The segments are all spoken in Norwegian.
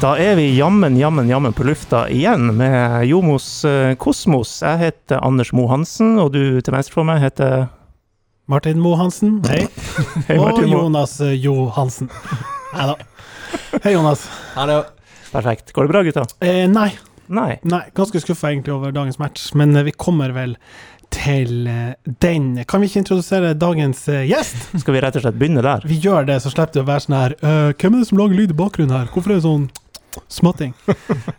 Da er vi jammen, jammen, jammen på lufta igjen med Jomos eh, Kosmos. Jeg heter Anders Moe Hansen, og du til venstre for meg heter Martin Moe Hansen, hei. Hei, Og Mo. Jonas Johansen. Jo Hansen. Nei da. Hei, Jonas. Hallo. Perfekt. Går det bra, gutta? Eh, nei, Nei. nei, ganske skuffa egentlig over dagens match, men eh, vi kommer vel til eh, den. Kan vi ikke introdusere dagens eh, gjest? Skal vi rett og slett begynne der? Vi gjør det, så slipper det å være sånn her «Øh, Hvem er det som lager lyd i bakgrunnen her? Hvorfor er det sånn smatting?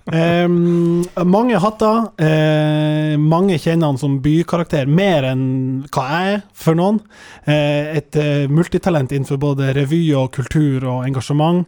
Em, mange hatter. eh, mange kjenner han som bykarakter, mer enn hva jeg er for noen. Eh, et eh, multitalent innenfor både revy og kultur og engasjement.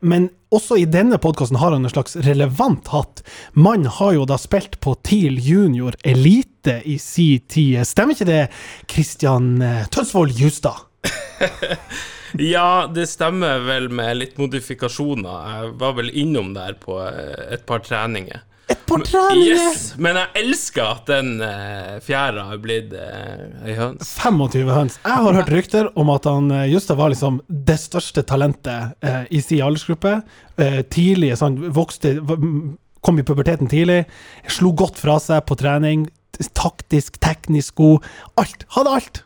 Men også i denne podkasten har han en slags relevant hatt. Mannen har jo da spilt på TIL junior elite i si tid. Stemmer ikke det, Kristian Tønsvold Justad? Ja, det stemmer vel med litt modifikasjoner. Jeg var vel innom der på eh, et par treninger. Et par treninger! Yes, Men jeg elsker at den eh, fjæra har blitt eh, ei høns. 25 høns. Jeg har hørt rykter om at han eh, Justa var liksom det største talentet eh, i sin aldersgruppe. Eh, tidlig, sånn, vokste Kom i puberteten tidlig. Slo godt fra seg på trening. Taktisk, teknisk god. Alt. Hadde alt.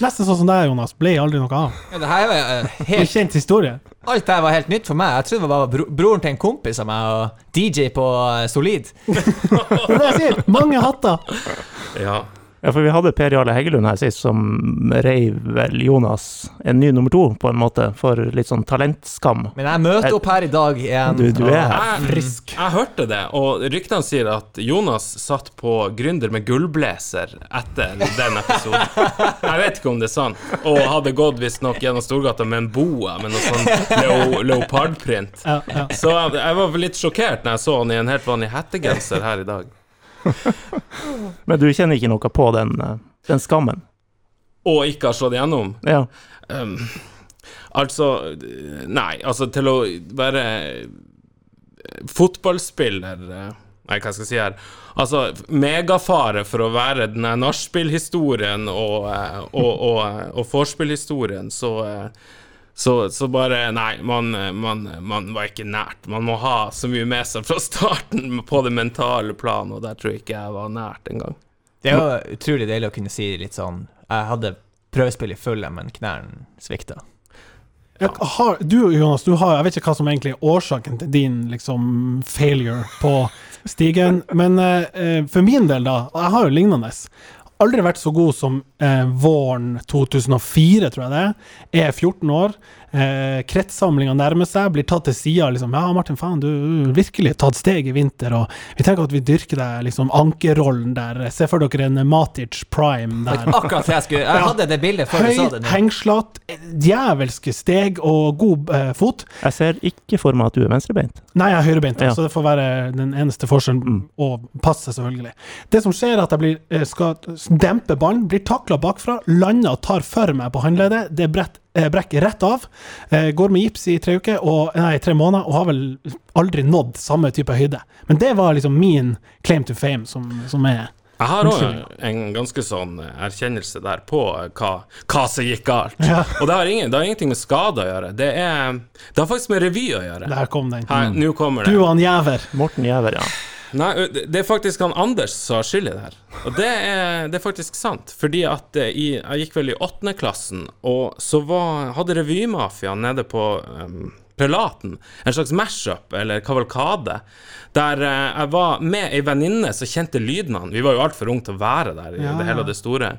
Nesten sånn som deg, Jonas. Ble aldri noe av. Ja, det her er jo eh, helt kjent historie. Alt det her var helt nytt for meg. Jeg trodde det var bro broren til en kompis av meg og DJ på eh, Solid. Det er det jeg sier. Mange hatter. Ja. Ja, for vi hadde Per Jarle Heggelund her sist, som reiv vel Jonas en ny nummer to, på en måte, for litt sånn talentskam. Men jeg møter opp her i dag igjen. Du, du er her. Jeg, Frisk. jeg hørte det, og ryktene sier at Jonas satt på Gründer med gullblazer etter den episoden. Jeg vet ikke om det er sant. Og hadde gått visstnok gjennom Storgata med en boa med noe sånn leo, leopardprint. Ja, ja. Så jeg var litt sjokkert når jeg så han i en helt vanlig hettegenser her i dag. Men du kjenner ikke noe på den, eh, den skammen? Og ikke har slått igjennom. Ja. Um, altså Nei, altså til å være fotballspiller eh, Nei, hva skal jeg si her? Altså, megafare for å være den nachspielhistorien og, eh, og, og, og vorspiel-historien, så så, så bare Nei, man, man, man var ikke nært. Man må ha så mye med seg fra starten på det mentale plan, og der tror jeg ikke jeg var nært engang. Det er jo utrolig deilig å kunne si litt sånn Jeg hadde prøvespill i fulle, men knærne svikta. Ja, har, du, Jonas, du har, jeg vet ikke hva som egentlig er årsaken til din liksom, failure på stigen, men eh, eh, for min del, da, og jeg har jo lignende, aldri vært så god som eh, våren 2004, tror jeg det. Jeg er 14 år. Eh, Kretssamlinga nærmer seg, blir tatt til sida. Liksom, ja, Martin, faen, du har virkelig tatt steg i vinter, og vi tenker at vi dyrker deg liksom ankerrollen der. Se for dere en Matic prime der. Akkurat det jeg skulle Jeg hadde det bildet før du sa Høy, det. hengslete, djevelske steg og god eh, fot. Jeg ser ikke for meg at du er venstrebeint. Nei, jeg er høyrebeint, Ja. så det får være den eneste forskjellen. Mm. Og passe, selvfølgelig. Det som skjer, er at jeg blir, eh, skal dempe ballen, blir takla bakfra, lander og tar for meg på håndleddet. Det brett, eh, brekker rett av. Eh, går med gips i tre uker, og, nei, tre måneder, og har vel aldri nådd samme type høyde. Men det var liksom min claim to fame, som, som er Jeg har òg en ganske sånn erkjennelse der på hva, hva som gikk galt. Ja. Og det har, ingen, det har ingenting med skade å gjøre. Det, er, det har faktisk med revy å gjøre. Der kom den. Her, Nå kommer Du det. og han jæver. Morten Jæver, ja. Nei, det er faktisk han Anders som har skyld i det her. Og det er, det er faktisk sant. Fordi at eh, i, jeg gikk vel i åttende klassen, og så var, hadde Revymafia nede på um, Prelaten en slags mash-up, eller kavalkade, der eh, jeg var med ei venninne som kjente lydene. Vi var jo altfor unge til å være der i Ja, det hele og det store.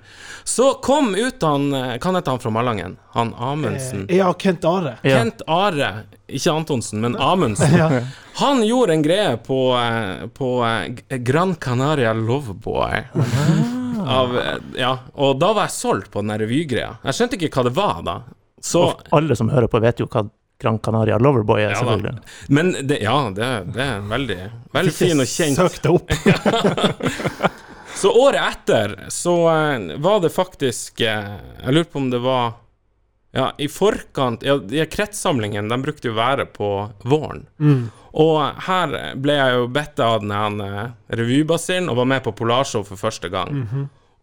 Så kom ut han eh, Hva heter han fra Malangen? Han Amundsen. Eh, Ja, Kent Are. Kent Are, ikke Antonsen, men Amundsen. Ja. Han gjorde en greie på, på Gran Canaria Loveboy. Av, ja, og da var jeg solgt på den revygreia. Jeg skjønte ikke hva det var da. Så Og alle som hører på, vet jo hva Gran Canaria Loverboy er, Ja da. selvfølgelig. Men det, ja, det, det er veldig, veldig fin og kjent Søk det opp. Så året etter så eh, var det faktisk eh, Jeg lurer på om det var Ja, i forkant Ja, de kretssamlingene, de brukte jo være på våren. Og her ble jeg jo bedt av den eh, revybasillen og var med på Polarshow for første gang.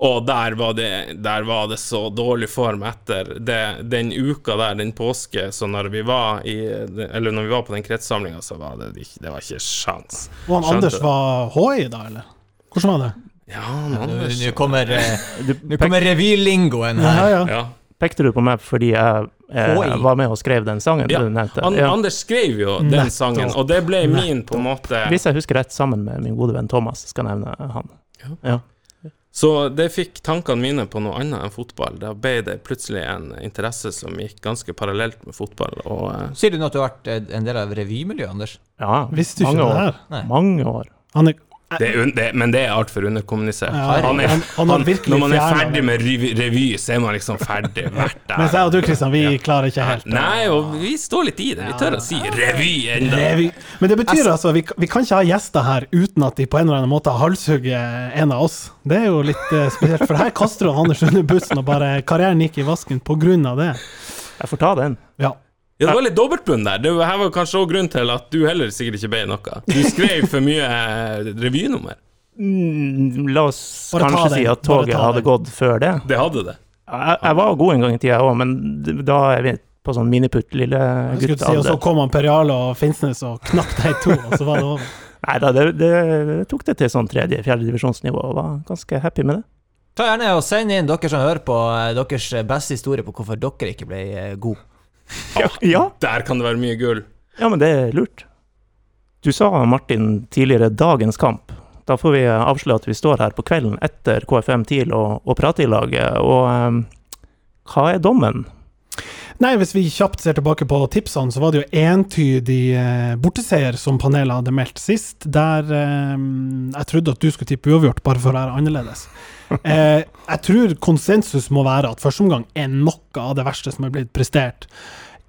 Og der var, det, der var det så dårlig form etter det, den uka der, den påske, så når vi var i Eller når vi var på den kretssamlinga, så var det det var ikke sjans. Og han Skjønte Anders det. var HI da, eller? Hvordan var det? Ja, han Anders nå kommer, eh, kommer revylingoen her. ja. ja. pekte du på meg fordi jeg eh, var med og skrev den sangen Ja, du nevnte? An Ja. Anders skrev jo den Nettopp. sangen, og det ble min på en måte Hvis jeg husker rett, sammen med min gode venn Thomas, skal jeg nevne han. Ja. Så det fikk tankene mine på noe annet enn fotball. Da ble det plutselig en interesse som gikk ganske parallelt med fotball. Og eh, Sier du nå at du har vært en del av revymiljøet, Anders? ja Visste du ikke mange det her? Nei. Mange år. Han er, det er, un- det, men det er altfor underkommunisert. Ja, han er, han- han han, når man er ferdig med revy, revy, så er man liksom ferdig. hvert der. mens jeg og du, Kristian, vi klarer ikke helt å- Nei, og vi står litt i det. Vi tør å si revy ennå. Men det betyr altså vi, vi kan ikke ha gjester her uten at de på en eller annen måte halshugger en av oss. Det er jo litt eh, spesielt, for her kaster du Anders under bussen, og bare karrieren gikk i vasken på grunn av det. Jeg får ta den. Ja. Ja, det var litt dobbeltbunn der. Det her var kanskje òg grunnen til at du heller sikkert ikke ble noe. Du skrev for mye eh, revynummer. Mm, La oss Bare kanskje si at bare toget ta hadde den. gått før det. Det hadde det. Jeg, jeg var god en gang i tida òg, men da er vi på sånn miniputt lille Jeg skulle gutt si, og så kom han Per Jarle og Finnsnes og knakk de to, og så var det over. Nei da, det, det, det tok det til sånn tredje-fjerde divisjonsnivå, og var ganske happy med det. Ta gjerne og Send inn dere som hører på, eh, deres beste historie på hvorfor dere ikke ble eh, gode. Ja, ja. Der kan det være mye gull. ja men det er lurt. Du sa, Martin, tidligere dagens kamp. Da får vi avsløre at vi står her på kvelden etter KFM TIL og, og prater i laget. Og um, hva er dommen? Nei, hvis vi kjapt ser tilbake på tipsene, så var det jo entydig eh, borteseier som panelet hadde meldt sist, der eh, jeg trodde at du skulle tippe uavgjort, bare for å være annerledes. Eh, jeg tror konsensus må være at første omgang er noe av det verste som er blitt prestert.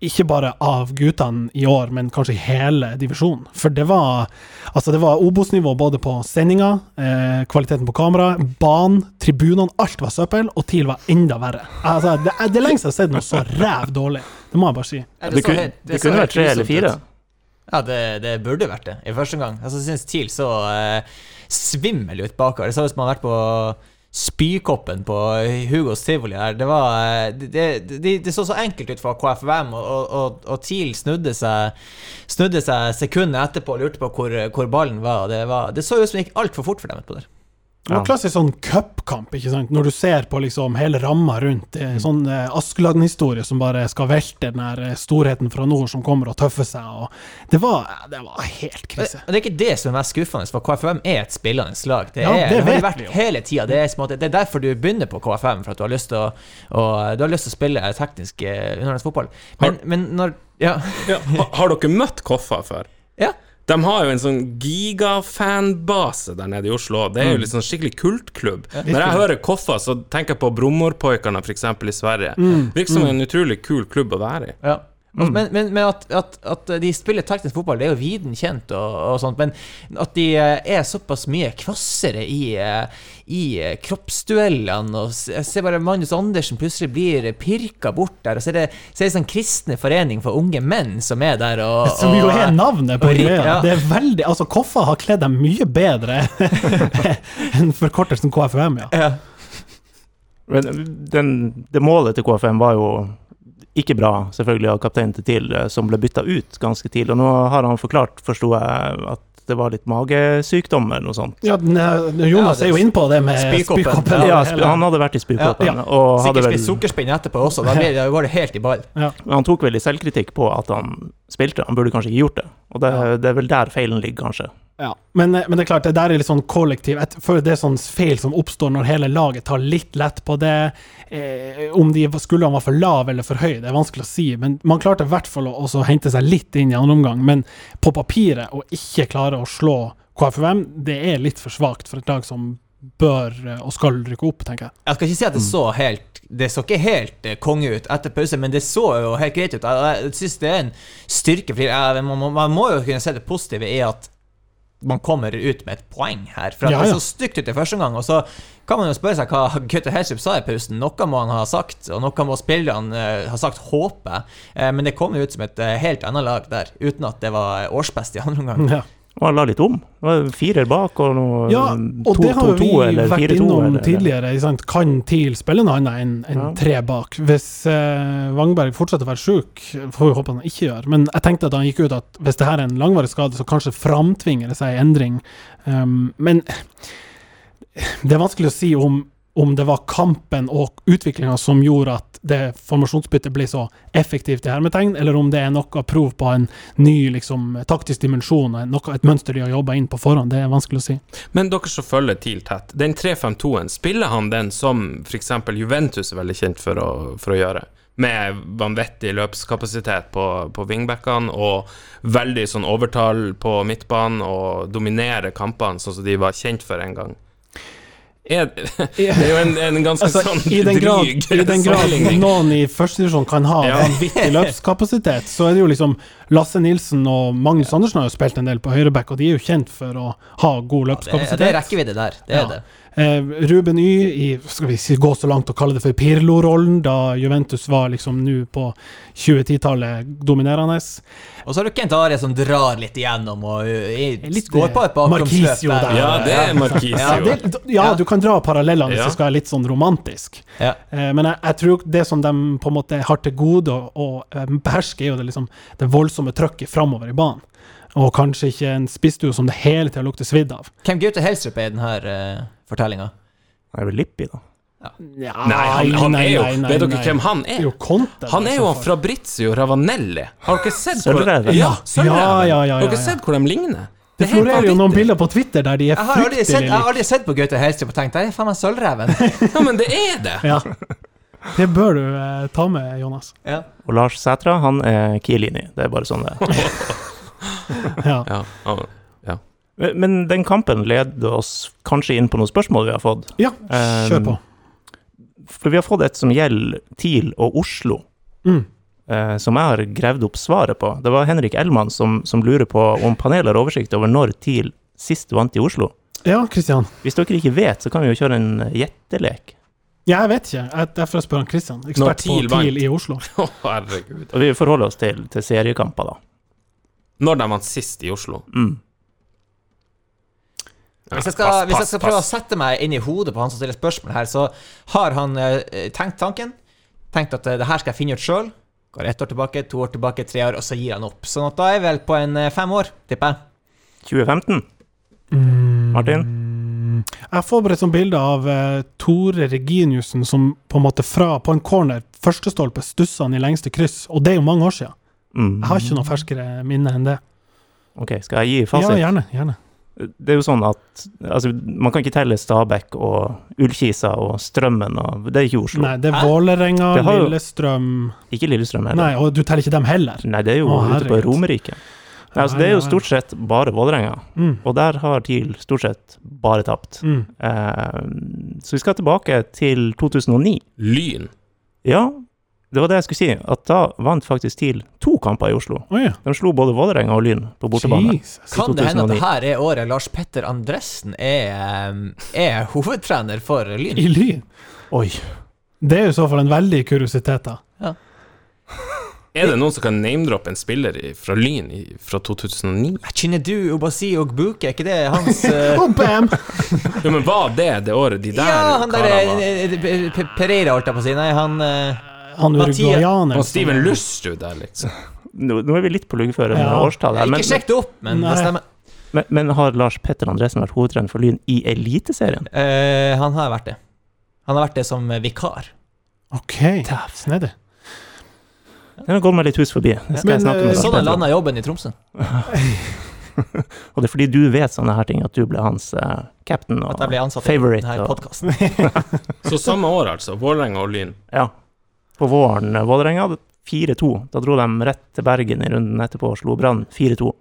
Ikke bare av guttene i år, men kanskje hele divisjonen. For det var altså det var Obos-nivå både på sendinga, eh, kvaliteten på kamera, banen, tribunene. Alt var søppel, og TIL var enda verre. Altså, det, er- det er jeg har sett noe så ræv dårlig. Det må jeg bare si. Det, kunne, det kunne vært tre eller fire. Ja, det, det burde vært det i første gang. Altså, jeg syns TIL så eh, svimmel ut bakover. Det så ut som man har vært på spykoppen på Hugos tivoli her. Det var det, det, det så så enkelt ut for KFVM, og, og, og TIL snudde seg Snudde seg sekundet etterpå og lurte på hvor, hvor ballen var. Det, var, det så ut som det gikk altfor fort for dem utpå der. Det var Ja. klassisk sånn cupkamp, ikke sant. Når du ser på liksom hele ramma rundt. Det er sånn eh, Askeladden-historie som bare skal velte den her eh, storheten fra nord som kommer og tøffer seg. Og det var, det var helt krise. Det, Det er ikke det som er mest skuffende, for KFM er et spillende lag. Det, Ja, er, det det har det vært jo. hele tida. Det, det er derfor du begynner på KFM, for at du har lyst til å, å, du har lyst til å spille teknisk eh, underholdningsfotball. Men, men når Ja. Ja, ha, har dere møtt Koffa før? ja. De har jo en sånn gigafanbase der nede i Oslo. Det er jo liksom skikkelig kultklubb. Når jeg hører Koffa, så tenker jeg på Bromorpoikene, f.eks. i Sverige. Virker som en utrolig kul klubb å være i. Ja. Altså, Men, men, men at, at, at de spiller teknisk fotball, det er jo viden kjent, og, og sånt, men at de eh, er såpass mye kvassere i, eh, i eh, kroppsduellene og Jeg ser bare Magnus Andersen plutselig blir pirka bort der, og så er det, så er det sånn kristne forening for unge menn som er der og, Som jo er navnet på greia. ja. Det er veldig Altså, Koffa har kledd dem mye bedre enn forkortelsen KFUM, ja. ja. Men den, det målet til KFM var jo ikke bra, selvfølgelig, av kapteinen til TIL, eh, som ble bytta ut ganske tidlig. Og nå har han forklart, forsto jeg, at det var litt magesykdom eller noe sånt. ja eh, Jonas Ja, er jo inne på det med Spykoppen. spykoppen. Ja, sp- han hadde vært i spykoppen, Ja, ja. og hadde Sikkert vel spist sukkerspinn etterpå også, da, går det helt i ball. ja. Men han tok veldig selvkritikk på at han spilte. Han burde kanskje ikke gjort det. Og det, Ja. det er vel der feilen ligger, kanskje. Ja, men, eh, men det er klart, det der er litt sånn kollektiv Jeg føler det er sånn feil som oppstår når hele laget tar litt lett på det. Eh, om de skulle han var for lav eller for høy, det er vanskelig å si. Men man klarte i hvert fall å også hente seg litt inn i andre omgang. Men på papiret, å ikke klare å slå KFUM, det er litt for svakt for et lag som bør eh, og skal rykke opp, tenker jeg. Jeg skal ikke si at det så helt Det så ikke helt eh, konge ut etter pause, men det så jo helt greit ut. Jeg, jeg synes det er en styrke. For man, man må jo kunne se det positive i at man kommer ut med et poeng her. For ja, Ja, det er så stygt ut i første omgang. Og så kan man jo spørre seg hva Gaute Helsup sa i pausen. Noe må han ha sagt, og noe må spillerne uh, ha sagt, håper jeg. Uh, men det kom jo ut som et uh, helt annet lag der, uten at det var årsbest i andre omgang. Ja. Og han la litt om. Det var firer bak og noe Ja, og det har to, 2-2-2 vi eller vært 4-2. innom eller- tidligere. Sant? Kan TIL spille noe annet enn en Ja. tre bak? Hvis eh, Wangberg fortsetter å være sjuk, får vi håpe han ikke gjør. Men jeg tenkte at han gikk ut at hvis det her er en langvarig skade, så kanskje framtvinger det seg en endring. Um, men det er vanskelig å si om, om det var kampen og utviklinga som gjorde at det formasjonsbyttet ble så effektivt, i hermetegn, eller om det er noe prov på en ny liksom, taktisk dimensjon, noe, et mønster de har jobba inn på forhånd. Det er vanskelig å si. Men dere som følger TIL tett, den 3-5-2-en, spiller han den som f.eks. Juventus er veldig kjent for å, for å gjøre? Med vanvittig løpskapasitet på, på wingbackene og veldig sånn overtall på midtbanen og dominere kampene sånn som de var kjent for en gang. Er, det er jo en, en ganske Altså, sånn I den grad, dryg i den grad noen i førstedivisjon kan ha Ja. vanvittig løpskapasitet, så er det jo liksom Lasse Nilsen og Magnus Andersen har jo spilt en del på høyreback, og de er jo kjent for å ha god Det, løpskapasitet. det er rekkevidde der. Det er Ja. det. Eh, Ruben Y i skal vi si, gå så langt å kalle det for Pirlo-rollen, da Juventus var liksom nå på 2010-tallet dominerende. Og så har du Kent Are som drar litt igjennom og i- Litt, går på et bakgrunnsløp. Der. der. Ja, det er Markisio. Ja, det, ja, du kan dra parallellene hvis Ja. det skal være litt sånn romantisk. Ja. Eh, men jeg, jeg tror det som de på en måte har til gode å, å eh, beherske, er jo det, liksom, det voldsomme trøkket framover i banen. Og kanskje ikke en spissdue som det hele tida lukter svidd av. Hvem Gaute Helstrup er i denne uh, fortellinga? Han er vel Lippi, da. Ja, Nei, han, han er jo nei, nei, Vet dere nei. hvem han er jo Conte. Han er jo fall. Fabrizio Ravanelli. Har dere sett hvor Sølvreven. Ja, Ja, Sølvreven. ja, ja, ja, Har dere sett hvor de ligner? Det er florerer jo noen bilder på Twitter der de er fryktelig har aldri sett, fryktelig jeg har aldri sett på Gaute Helstrup og tenkt det er faen meg sølvreven. Ja, men det er det! Ja. Det bør du eh, ta med, Jonas. ja. Og Lars Sætra, han er Kielini. Det er bare sånn det er. Ja. Ja, ja. Men- Men den kampen leder oss kanskje inn på noen spørsmål vi har fått. ja, kjør på. For vi har fått et som gjelder TIL og Oslo, Mm. eh, som jeg har gravd opp svaret på. Det var Henrik Ellmann som, som lurer på om panelet har oversikt over når TIL sist vant i Oslo. Ja, Kristian. Hvis dere ikke vet, så kan vi jo kjøre en gjettelek. Ja, jeg vet ikke. Jeg, derfor spør han Kristian. Ekspert på TIL i Oslo. Å, herregud. Og vi forholder oss til, til seriekamper, da. Når de vant sist i Oslo? Mm. Hvis jeg, skal, pass, hvis jeg skal prøve å sette meg inn i hodet på han som stiller spørsmål her, så har han eh, tenkt tanken. Tenkt at eh, det her skal jeg finne ut sjøl. Går ett år tilbake, to år tilbake, tre år, og så gir han opp. Sånn at da er jeg vel på en eh, fem år, tipper jeg. 2015. Mm. Martin? Jeg har forberedt et bilde av eh, Tore Reginiussen som på en måte fra på en corner, første stolpe, stusser han i lengste kryss. Og det er jo mange år siden. Mm. Jeg har ikke noe ferskere minne enn det. Ok, skal jeg gi fasit? Ja, gjerne. gjerne. Det er jo sånn at altså, man kan ikke telle Stabæk og Ullkisa og Strømmen og Det er ikke Oslo. Nei, det er? Vålerenga, jo- Lillestrøm Ikke Lillestrøm heller. Nei, og du teller ikke dem heller. Nei, det er jo Å, ute på. Romerike. Nei, altså, det er jo stort sett bare Vålerenga, Mm. og der har TIL stort sett bare tapt. Mm. Eh, så vi skal tilbake til 2009. Lyn. Ja, det var det jeg skulle si, at da vant faktisk TIL to kamper i Oslo. Oi, De slo både Vålerenga og Lyn på bortebane. Kan det hende at det her er året Lars Petter Andressen er, eh, er hovedtrener for Lyn? I Lyn. Oi. Det er jo i så fall en veldig kuriositet, da. Ja. Er det noen som kan name-droppe en spiller fra Lyn fra 2009? Chinedu Obasi og Buke, er ikke det hans uh... oh, bam! Jo, men var det det året de der Ja, han der eh, eh, Pe- Pereira, holdt jeg på å si. Nei, han eh, Han Mathias- uruguayaner. Og Steven Lustrud der, liksom. Nå, nå er vi litt på luggeføre med Ja. årstallet her, Ikke men, sjekk det opp, men Nei. det stemmer. men, men har Lars Petter Andresen vært hovedtrener for Lyn i Eliteserien? Eh, han har vært det. Han har vært det som vikar. OK. Snedig. Den har gått meg litt hus forbi. Men, jeg eh, med Sånn er landa jobben i Tromsø. Og det er fordi du vet sånne her ting, at du ble hans uh, captain og At jeg ble ansatt i denne podkasten. Så samme år, altså. Vålerenga og Lyn. ja. På våren Vålerenga 4-2. Da dro de rett til Bergen i runden etterpå og slo Brann 4-2.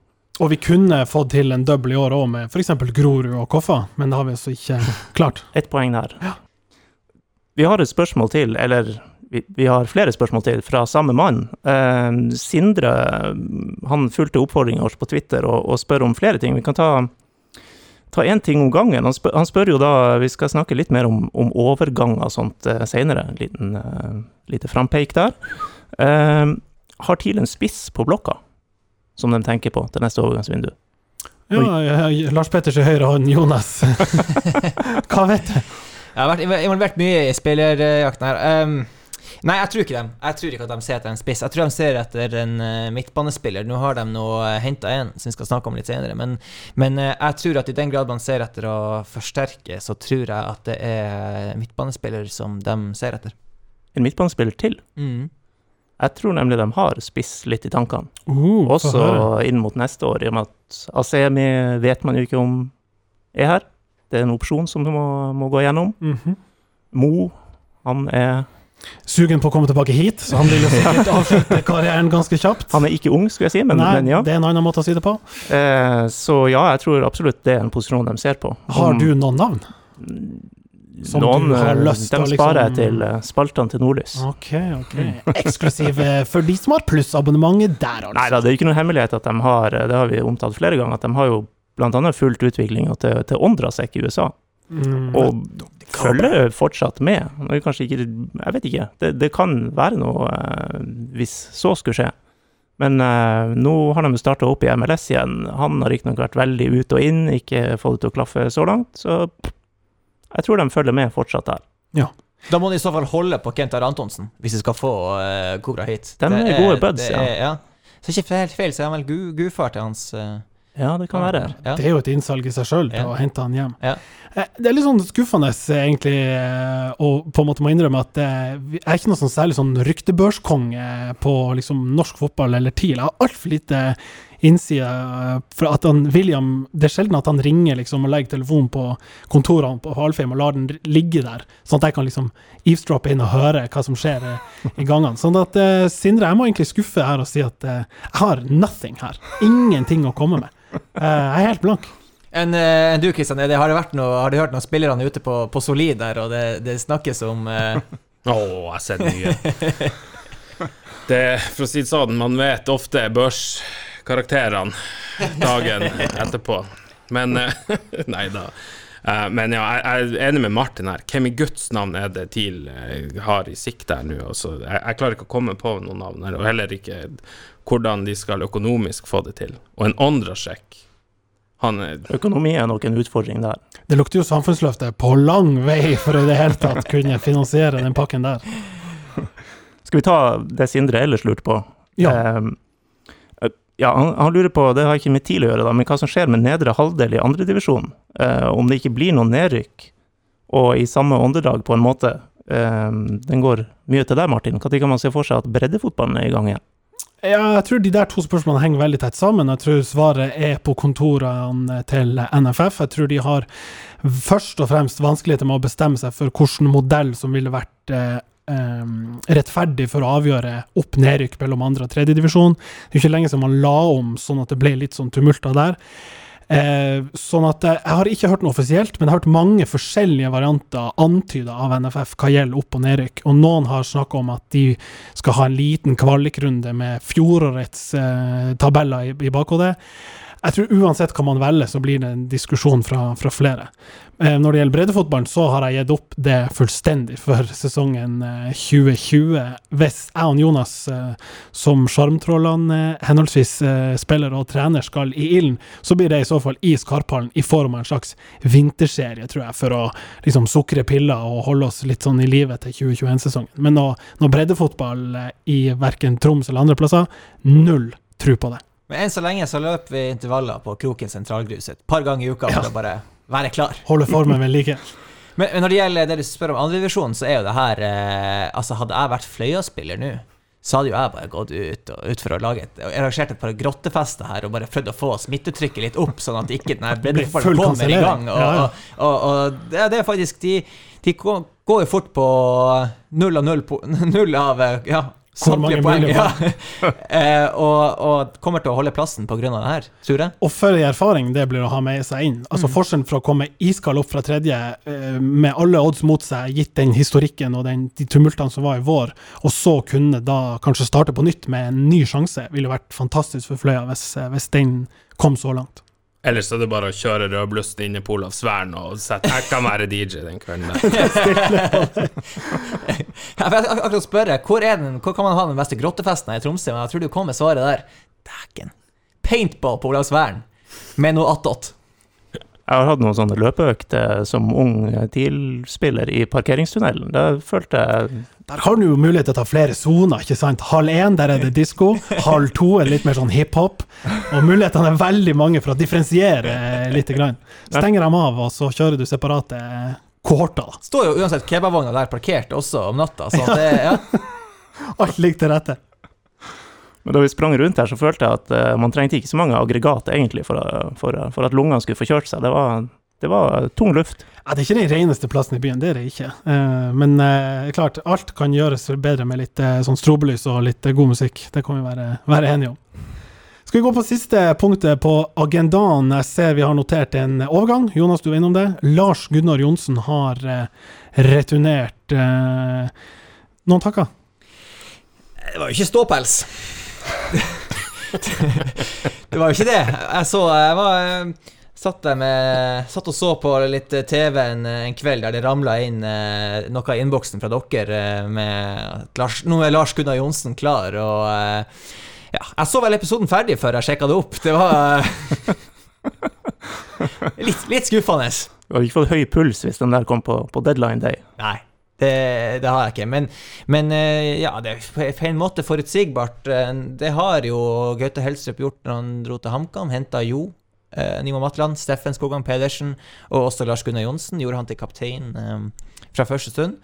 Og vi kunne fått til en double i år òg, med f.eks. Grorud og Koffa, men det har vi altså ikke klart. Ett poeng der. Vi har et spørsmål til, eller vi, vi har flere spørsmål til, fra samme mann. Eh, Sindre han fulgte oppfordringen vår på Twitter og, og spør om flere ting. Vi kan ta ta én ting om gangen. Han spør, han spør jo da Vi skal snakke litt mer om, om overgang og sånt uh, seinere. En liten uh, lite frampeik der. Uh, har TIL en spiss på blokka, som de tenker på til neste overgangsvindu? Ja, ja, Lars Petters i høyre hånd, Jonas. Hva vet du? Jeg har vært involvert mye i spillerjakten her. Um, nei, jeg tror ikke dem. Jeg tror ikke at de ser etter en spiss. Jeg tror de ser etter en uh, midtbanespiller. Nå har de nå uh, henta en som vi skal snakke om litt senere, men, men uh, jeg tror at i den grad man ser etter å forsterke, så tror jeg at det er midtbanespiller som de ser etter. En midtbanespiller til. Mm. Jeg tror nemlig de har spiss litt i tankene. Uh, Også inn mot neste år, i og med at Asemi vet man jo ikke om er her. Det er en opsjon som du må, må gå gjennom. Mhm. Mo, han er Sugen på å komme tilbake hit, så han vil jo sikkert avslutte karrieren ganske kjapt. Han er ikke ung, skulle jeg si, men, Nei, men ja. det er en annen måte å si det på. Eh, så ja, jeg tror absolutt det er en posisjon de ser på. Har du noen navn? Som Noen du har eh, lyst til å liksom De sparer jeg liksom- til eh, spaltene til Nordlys. Ok, ok. Eksklusiv eh, for de som har plussabonnementet der, altså. Nei da, det er ikke noen hemmelighet at de har Det har vi omtalt flere ganger, at de har jo annet fulgt utviklinga til, til Ondrasek i USA. Mm. Og følger fortsatt med. Er kanskje ikke Jeg vet ikke. Det, det kan være noe eh, hvis så skulle skje. Men eh, nå har de starta opp i MLS igjen. Han har riktignok vært veldig ut og inn, ikke fått det til å klaffe så langt. Så jeg tror de følger med fortsatt der. Da må de i så fall holde på Kent Are Antonsen, hvis de skal få uh, Kobra hit. De er, er gode buds, det ja. er- ja. Så ikke helt feil, så er han vel gu, gudfar til hans eh, Ja, det kan være. Ja. Det er jo et innsalg i seg sjøl Ja. å hente han hjem. Ja. Eh, Det er litt sånn skuffende, eh, egentlig, eh, å på en måte må innrømme at eh, jeg er ikke noe sånn særlig sånn ryktebørskonge på liksom norsk fotball eller TIL. Jeg har altfor lite innside eh, for at han William Det er sjelden at han ringer liksom og legger telefonen på kontorene på Halfheim og lar den ligge der, sånn at jeg kan liksom eavesdroppe inn og høre hva som skjer eh, i gangene. Sånn at eh, Sindre, jeg må egentlig skuffe her og si at eh, jeg har nothing her. Ingenting å komme med. Eh, jeg er helt blank. Enn en du, Kristian, har du hørt noen spillerne ute på, på Solid der, og det, det snakkes om Å, uh... oh, jeg har sett mye. Det, for å si det sånn, man vet ofte børskarakterene dagen etterpå. Men eh, Nei da. Eh, Men ja, jeg er enig med Martin her. Hvem i Guds navn er det TIL eh, har i sikte her nå? Altså, jeg, jeg klarer ikke å komme på noen navn her, og heller ikke hvordan de skal økonomisk få det til. Og en Ondrasjek Han er Økonomi er nok en utfordring der. Det lukter jo samfunnsløftet på lang vei for å i det hele tatt kunne finansiere den pakken der. Skal vi ta det Sindre ellers lurte på? Ja. Ehm, eh, ja, han, han lurer på, det har ikke med TIL å gjøre, da, men hva som skjer med nedre halvdel i andredivisjon? Eh, om det ikke blir noen nedrykk, og i samme åndedrag, på en måte. Eh, den går mye til deg, Martin. Når kan man se for seg at breddefotballen er i gang igjen? Ja, jeg tror de der to spørsmålene henger veldig tett sammen. Jeg tror svaret er på kontorene til NFF. Jeg tror de har først og fremst vanskeligheter med å bestemme seg for hvilken modell som ville vært eh, rettferdig for å avgjøre opp-nedrykk mellom andre og tredjedivisjon. Det er ikke lenge siden man la om sånn at det ble litt sånn tumulter der. Eh, sånn at eh, Jeg har ikke hørt noe offisielt, men jeg har hørt mange forskjellige varianter antyda av NFF hva gjelder opp- og nedrykk. Og noen har snakka om at de skal ha en liten kvalikrunde med fjorårets eh, tabeller i, i bakhodet. Jeg tror uansett hva man velger, så blir det en diskusjon fra, fra flere. Eh, når det gjelder breddefotballen, så har jeg gitt opp det fullstendig for sesongen eh, 2020. Hvis jeg og Jonas, eh, som sjarmtrollene eh, henholdsvis eh, spiller og trener, skal i ilden, så blir det i så fall i Skarphallen i form av en slags vinterserie, tror jeg, for å liksom sukre piller og holde oss litt sånn i live til 2021-sesongen. Men nå, noe breddefotball eh, i verken Troms eller andre plasser, null tro på det. Men enn så lenge så løper vi intervaller på Kroken sentralgrus et par ganger i uka for å bare være klar. Holde formen ved like. Men, når det gjelder det du spør om andredivisjon, så er jo det her eh, Altså, hadde jeg vært Fløya-spiller nå, så hadde jo jeg bare gått ut, og, ut for å lage et arrangert et par grottefester her og bare prøvd å få smittetrykket litt opp, sånn at ikke den breddefotballen kommer i gang. Og, Ja, og, og, og det, det er faktisk De, de går jo fort på null av null, null av ja, samtlige poeng. Ja. eh, og, og kommer til å holde plassen av det her, tror jeg. Og for en erfaring det blir å ha med seg inn. Altså Forskjellen fra å komme iskald opp fra tredje eh, med alle odds mot seg, gitt den historikken og den, de tumultene som var i vår, og så kunne da kanskje starte på nytt med en ny sjanse, ville vært fantastisk for Fløya hvis, eh, hvis den kom så langt. Ellers er det bare å kjøre rødblussen inn i Polavsværen og sette Jeg kan være DJ den kvelden der. Jeg vil akkurat spørre, hvor, den, hvor kan man ha den beste grottefesten i Tromsø? Men jeg tror du kom med svaret der. Dæken. Paintball på Olavsvern Med noe attåt. Jeg har hatt noen sånne løpeøkter som ung TIL-spiller i parkeringstunnelen. Det følte jeg Der har du jo mulighet til å ta flere soner, ikke sant? Halv én, der er det disko. Halv to er litt mer sånn hiphop. Og mulighetene er veldig mange for å differensiere litt. Grann. Stenger dem av, og så kjører du separate kohorter. da. Står jo uansett kebabvogna der parkert også om natta, så det ja. Alt ligger til rette. Men da vi sprang rundt her, så følte jeg at eh, man trengte ikke så mange aggregater egentlig for, for, for at lungene skulle få kjørt seg. Det var, det var tung luft. Ja, det er ikke den reneste plassen i byen, det er det ikke. Eh, men eh, klart, alt kan gjøres bedre med litt eh, sånn strobelys og litt eh, god musikk. Det kan vi være, være enige om. Skal vi gå på siste punktet på agendaen? Jeg ser vi har notert en overgang. Jonas, du er innom det. Lars Gunnar Johnsen har eh, returnert. eh, noen takker? Det var jo ikke ståpels. Det var jo ikke det. Jeg så Jeg var eh, Satt, med, satt og så på litt eh, TV en, en kveld der det ramla inn eh, noe i innboksen fra dere eh, med Lars, Nå er Lars Gunnar Johnsen klar, og eh, ja, Jeg så vel episoden ferdig før jeg sjekka det opp. Det var eh, litt, litt skuffende. Du hadde ikke fått høy puls hvis den der kom på, på deadline day. Nei, det, det har jeg ikke. Men, men eh, ja, det er på en måte forutsigbart. Eh, Det har jo Gaute Helstrup gjort når han dro til HamKam. Henta Jo, eh, Nimo Matland, Steffen Skogan Pedersen og også Lars Gunnar Johnsen. Gjorde han til kaptein fra første stund.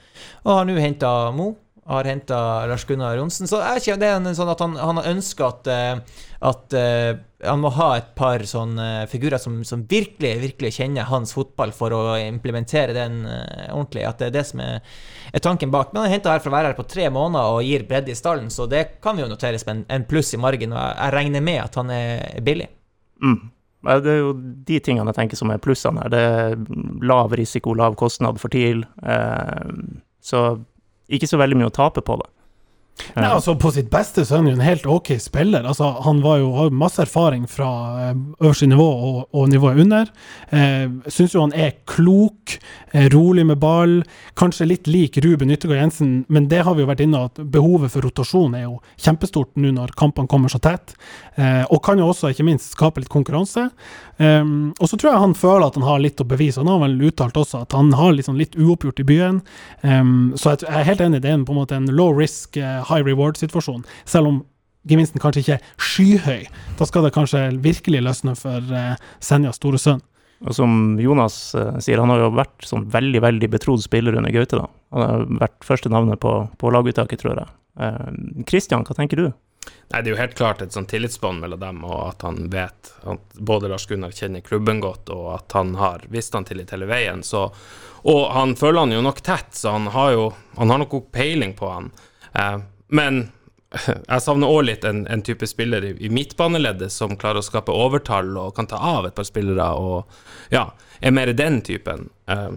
Og har nå henta Mo. Har henta Lars Gunnar Johnsen. Så det er en sånn at han, han har ønska at, eh, at uh, han må ha et par sånne figurer som, som virkelig virkelig kjenner hans fotball for å implementere den uh, ordentlig. At det er det som er, er tanken bak. Men han er henta her for å være her på tre måneder og gir bredde i stallen, så det kan vi jo noteres med en, pluss i margen. Og jeg, regner med at han er billig. Mm. Det er jo de tingene jeg tenker som er plussene her. Det er lav risiko, lav kostnad for TIL. Eh, så ikke så veldig mye å tape på det. Eh, Nei, altså På sitt beste så er han jo en helt ok spiller. Altså Han var jo, har masse erfaring fra eh, øverste nivå og, og nivået under. Eh, Syns jo han er klok, er rolig med ball. Kanskje litt lik Ruben Yttergård Jensen, men det har vi jo vært inne at behovet for rotasjon er jo kjempestort nå når kampene kommer så tett. Eh, og kan jo også ikke minst skape litt konkurranse. Um, og så tror jeg han føler at han har litt å bevise. Han har vel uttalt også at han har liksom litt uoppgjort i byen. Um, så jeg, jeg er helt enig, det er en, på en måte en low risk, eh, high reward-situasjon. Selv om gevinsten kanskje ikke er skyhøy. Da skal det kanskje virkelig løsne for uh, Senjas store sønn. Og som Jonas eh, sier, han har jo vært sånn veldig, veldig betrodd spiller under Gaute. da. Han har vært første navnet på, på laguttaket, tror jeg. Kristian, hva tenker du? Nei, det er jo helt klart et sånn tillitsbånd mellom dem, og at han vet at både Lars Gunnar kjenner klubben godt, og at han har visst han tillit hele veien. Så, og han føler han jo nok tett, så han har jo han har nok peiling på han. Eh, men jeg savner òg litt en, en type spiller i, i midtbaneleddet som klarer å skape overtall og kan ta av et par spillere, og ja, er mer den typen. Uh,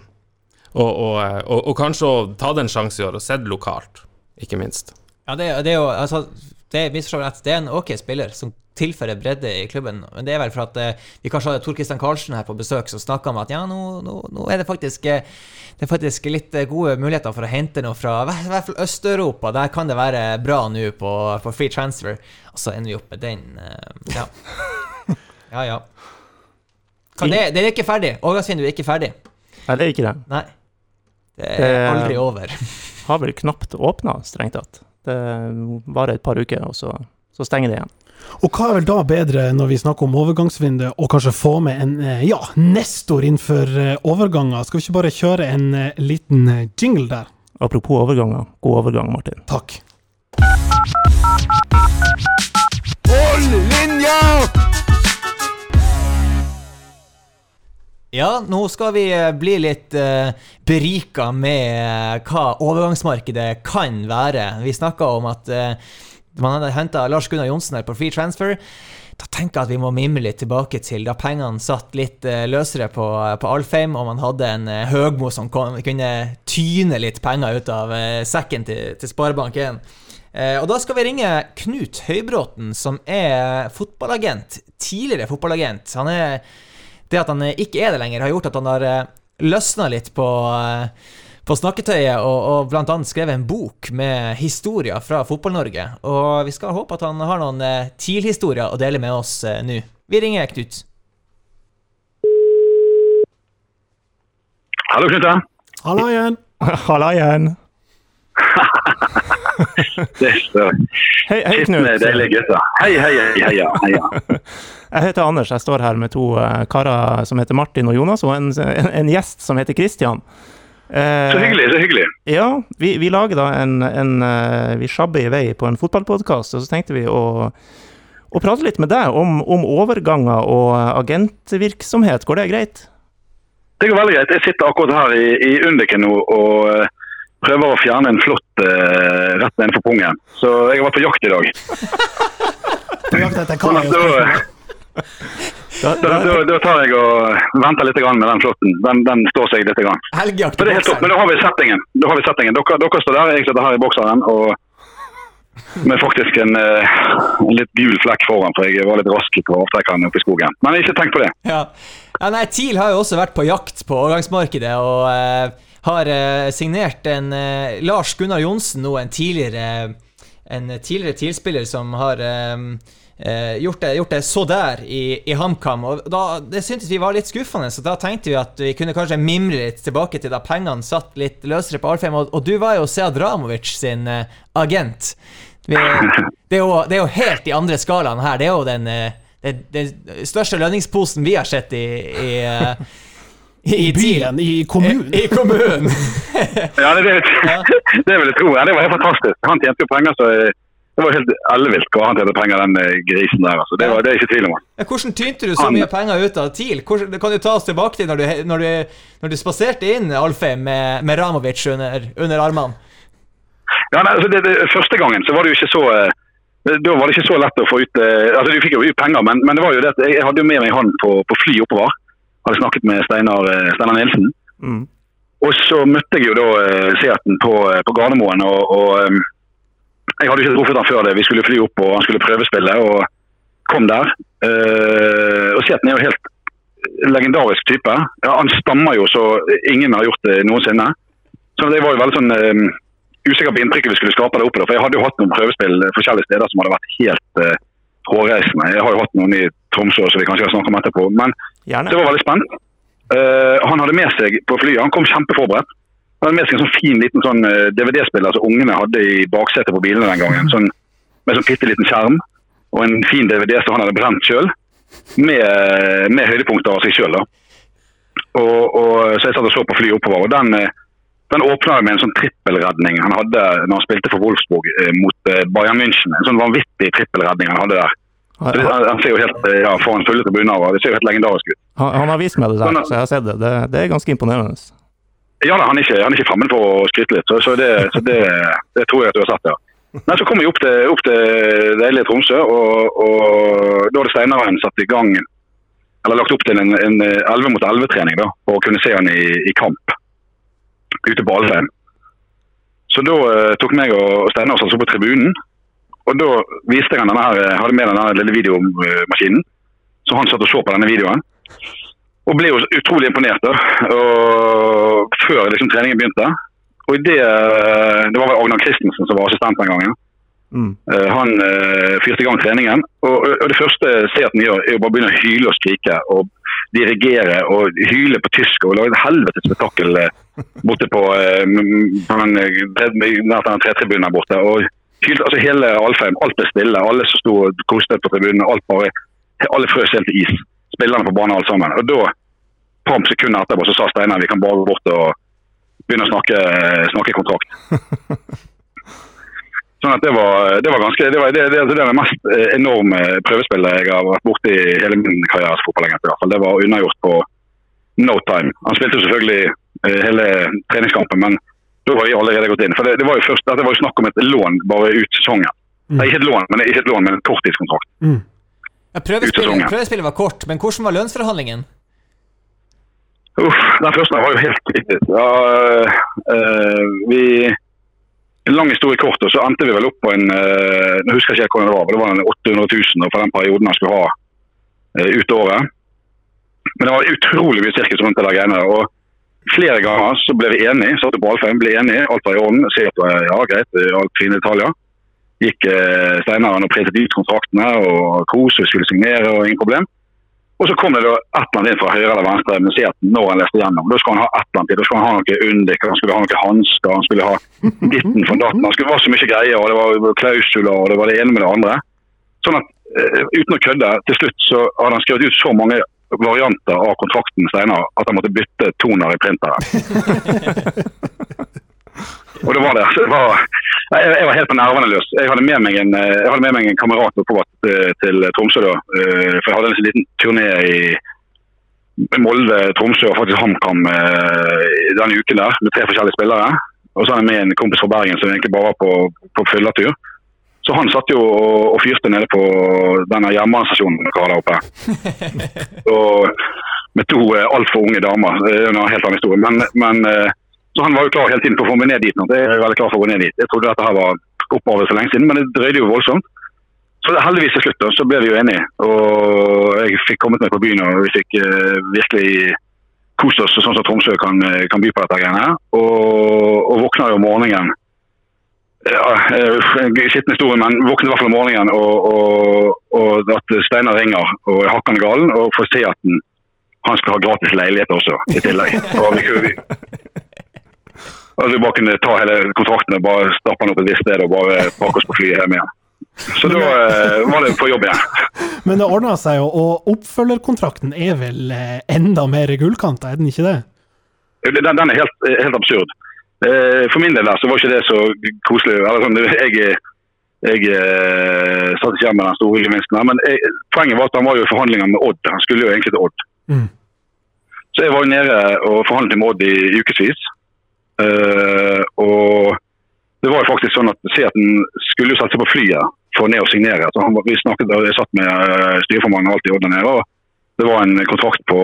og, og, og, og kanskje å ta den sjansen i år og se lokalt, ikke minst. Ja, det, det er jo altså, det misforstå det er en ok spiller som tilfører bredde i klubben. Men det er vel for at eh, vi kanskje hadde Tor Christian Karlsen her på besøk som snakka om at ja, nå, nå, nå er det faktisk eh, det er faktisk litt eh, gode muligheter for å hente noe fra i hvert fall Øst-Europa. Der kan det være bra nå på, på free transfer. Og så ender vi opp med den. eh, ja. ja, ja. Kan det, det er ikke ferdig. Overgangsvinduet er ikke ferdig. Nei, det er ikke det. Nei. Det er aldri over. Har vel knapt åpna, strengt tatt. Det varer et par uker, og så, så stenger det igjen. Og hva er vel da bedre når vi snakker om overgangsvindu, og kanskje få med en eh, ja, nestor innenfor eh, overganger? Skal vi ikke bare kjøre en eh, liten jingle der? Apropos overganger, god overgang, Martin. Takk. Ja, nå skal vi eh, bli litt uh, berika med eh, hva overgangsmarkedet kan være. Vi snakka om at uh, man hadde henta Lars Gunnar Johnsen her på free transfer. Da tenker jeg at vi må mimre litt tilbake til da pengene satt litt uh, løsere på, på Alfheim, og man hadde en Høgmo som kom, kunne tyne litt penger ut av sekken til, til Sparebank1. Eh, og da skal vi ringe Knut Høybråten, som er fotballagent. Tidligere fotballagent. Han er det at han ikke er det lenger, har gjort at han har eh, løsna litt på, eh, på snakketøyet og, og bl.a. skrevet en bok med historier fra Fotball-Norge. Og vi skal håpe at han har noen eh, TIL-historier å dele med oss nå. Vi ringer Knut. Hallo, Knut. Halla igjen. Halla igjen. det er så Hei, hei, Knut. Deilige gutter. Hei, hei, hei, heia. Jeg heter Anders. Jeg står her med to eh, karer som heter Martin og Jonas, og en, en, en gjest som heter Christian. Eh, Så hyggelig, så hyggelig. Ja, vi, vi lager da en, en eh, Vi sjabber i vei på en fotballpodkast, og så tenkte vi å, å prate litt med deg om, om overganger og agentvirksomhet. Går det greit? Det går veldig greit. Jeg sitter akkurat her i, i Undiken nå og eh, prøver å fjerne en flått uh, rett nedenfor pungen. Så jeg har vært på jakt i dag. På jakt etter hva? Da, Da, da, da, tar jeg og venter litt med den flåtten. Den, den står seg litt. Grann. Helgjakt i er topp. Men da har vi settingen. Da har vi settingen. Dere, dere står der, jeg sitter her i bokseren. og med faktisk en, eh, en litt gul flekk foran, for jeg var litt rask på avtrekkeren oppe i skogen. Men ikke tenk på det. Ja. ja, nei, TIL har jo også vært på jakt på overgangsmarkedet og uh, har uh, signert en uh, Lars Gunnar Johnsen, nå en tidligere En tidligere TIL-spiller som har eh, eh, gjort, det, gjort det så der i, i HamKam. Og da, det syntes vi var litt skuffende, så da tenkte vi at vi kunne kanskje mimre litt tilbake til da pengene satt litt løsere på Alfheim. Og, og du var jo Sead Ramovic sin eh, agent. Vi, det, er jo, det er jo helt i andre skalaen her. Det er jo den, eh, den, den største lønningsposen vi har sett i, i, eh, i, byen, i kommunen. I, i kommunen. Ja, det, det, det vil jeg tro. Ja, det var helt fantastisk. Han tjente jo penger, så eh, det var helt ellevilt hva han tjente penger, den eh, grisen der. Altså. Det, var, det er ikke tvil om. Ja, Hvordan tynte du så Han- mye penger ut av TIL? Hvordan, det kan du ta oss tilbake til når du, når du, når du spaserte inn Alfheim med, med Ramovic under, under armene? Ja, nei, altså det, det, første gangen så var det jo ikke så eh, da var det ikke så lett å få ut eh, altså Du fikk jo ut penger, men, men det var jo det at jeg hadde jo med meg han på, på fly oppover. Hadde snakket med Steinar, Steinar Nielsen. Mm. Og så møtte jeg jo da Seaten på, på Gardermoen. og, og Jeg hadde ikke truffet han før det. Vi skulle fly opp og han skulle prøvespille, og kom der. Uh, og Seaten er jo helt legendarisk type. Ja, han stammer jo så ingen har gjort det noensinne. Så det var jo veldig sånn eh, usikker på inntrykket vi skulle skape der oppe. For jeg hadde jo hatt noen prøvespill forskjellige steder som hadde vært helt uh, hårreisende. Jeg har jo hatt noen i Tromsø som vi kanskje skal snakke om etterpå. Men Gjerne. det var veldig spent. Uh, han hadde med seg på flyet, han kom kjempeforberedt. Han hadde med seg en sånn fin liten sånn eh, DVD-spiller som ungene hadde i baksetet på bilene den gangen. Sånn, med sånn bitte liten skjerm og en fin DVD som han hadde brent sjøl. Med, med høydepunkter av seg sjøl. Så jeg satt og så på flyet oppover. og den, eh, den åpna med en sånn trippelredning han hadde når han spilte for Wolfsburg eh, mot eh, Bayern München. En sånn vanvittig trippelredning han hadde der. Så det, Han, ser jo helt eh, ja, foran fulle tribuner det ser jo helt legendarisk ut. han, han har vist meg det der, så jeg har sett det. Det, det er ganske imponerende. Ja, da, han er ikke, han ikke fremmed for å skryte litt, så, så, det, så det, det tror jeg at du har sett, ja. Nei, Så kom vi opp til, opp til deilige Tromsø, og, og da hadde Steinaren satt i gang eller lagt opp til en, en 11 mot 11-trening da, for å kunne se han i, i kamp ute på Alfheim. Så da eh, tok meg og Steinar oss altså på tribunen, og da viste jeg han denne her, hadde med denne lille videomaskinen, så han satt og så på denne videoen. Og ble jo utrolig imponert da, og før liksom, treningen begynte. Og det, det var vel Agnar Christensen som var assistent den gangen. Mm. Eh, han uh, fyrte i gang treningen. Og, og det første han gjør, er jo bare å begynne å hyle og skrike og dirigere og hyle på tysk og lage et helvetes spetakkel borte på, uh, på den, nær den tretribunen der borte. Og hylte, altså hele Alfheim, alt ble stille. Alle som sto og koste på tribunen, alt bare, alle frøs helt til is. Spillerne på banen alle sammen. Og da, par sekunder etterpå, så sa Steinar vi kan bare gå bort og begynne å snakke, snakke kontrakt. Sånn at det var, det var ganske, det, var, det, det, det er det mest eh, enorme prøvespillet jeg har vært borti i hele min karriere som fotballagent. Det var unnagjort på no time. Han spilte selvfølgelig eh, hele treningskampen, men da var vi allerede gått inn. For det, det var jo først, Dette var jo snakk om et lån bare ut sesongen. Nei, ikke et lån, men ikke et lån, men en korttidskontrakt. Mm. Ja, prøvespillet, prøvespillet var kort, men hvordan var lønnsforhandlingen? Uff, den første var jo helt kritisk. Ja, øh, vi en lang historie kort, og så endte vi vel opp på en øh, Nå husker jeg ikke hvordan det var, men det var en 800 000 for den perioden han skulle ha øh, ut året. Men det var utrolig mye sirkus rundt det der og Flere ganger så ble vi enige, satt på Alfheim, ble enige, alt var i orden. eh, ja, greit, alt fine detaljer. Gikk øh, Steinaren og pretet ut kontraktene og kos, vi skulle signere og ingen problem. Og så kom det da et eller annet inn fra høyre eller venstre med at når han leste gjennom. Da skulle han ha et eller annet. Da skulle han ha noe Undik, han skulle ha noe hansker, han skulle ha ditten fra datten. Han skulle, det var så mye greier, og det var klausuler, og det var det ene med det andre. Sånn at eh, uten å kødde, til slutt så hadde han skrevet ut så mange varianter av kontrakten senere at han måtte bytte toner i printeren. Og det var det. Det var, jeg, jeg var helt på nervene løs. Jeg hadde med meg en, eh, hadde med meg en kamerat oppover til, til Tromsø da. eh, For jeg hadde en sånn liten turné i Molde, Tromsø og faktisk HamKam eh, denne uken der med tre forskjellige spillere. Og så hadde jeg med en kompis fra Bergen som egentlig bare var på, på fylletur. Så han satt jo og, fyrte nede på denne jernbanestasjonen dere har der oppe. Og med to eh, altfor unge damer. Det er en helt annen historie. Men, men eh, så han var jo klar hele tiden for å få meg ned dit. nå. Jeg er veldig klar for å gå ned dit. Jeg trodde dette her var oppover for lenge siden, men det drøyde jo voldsomt. Så heldigvis til slutt så ble vi jo enige. Og jeg fikk kommet meg på byen, og vi fikk uh, virkelig kost oss sånn som Tromsø kan, eh, kan by på dette greiene. Og, og våkna jo om morgenen ja, eh, en skitten historie, men våknet i hvert fall om morgenen og, og, og at Steinar ringer og er hakkende galen og får se at den, han skal ha gratis leilighet også, i tillegg. Og vi, vi, og vi bare kunne ta hele kontrakten og bare stappe den opp et visst sted og bare pakke oss på flyet hjem igjen. Så da eh, var det på jobb igjen. Men det ordna seg jo, og oppfølgerkontrakten er vel eh, enda mer gullkanta, er den ikke det? Den, den er helt, helt absurd. Eh, For min del der så var ikke det så koselig. Eller sånn, jeg jeg satt ikke igjen med den store gevinsten. Men jeg, poenget var at han var jo i forhandlinger med Odd. Han skulle jo egentlig til Odd. Mm. Så jeg var jo nede og forhandlet med Odd i ukevis. Eh, og det var jo faktisk sånn at Seaten skulle jo sette seg på flyet for ned og signere. Så han, vi snakket, jeg satt med eh, styreformannen alltid i Odd der nede. og Det var en kontrakt på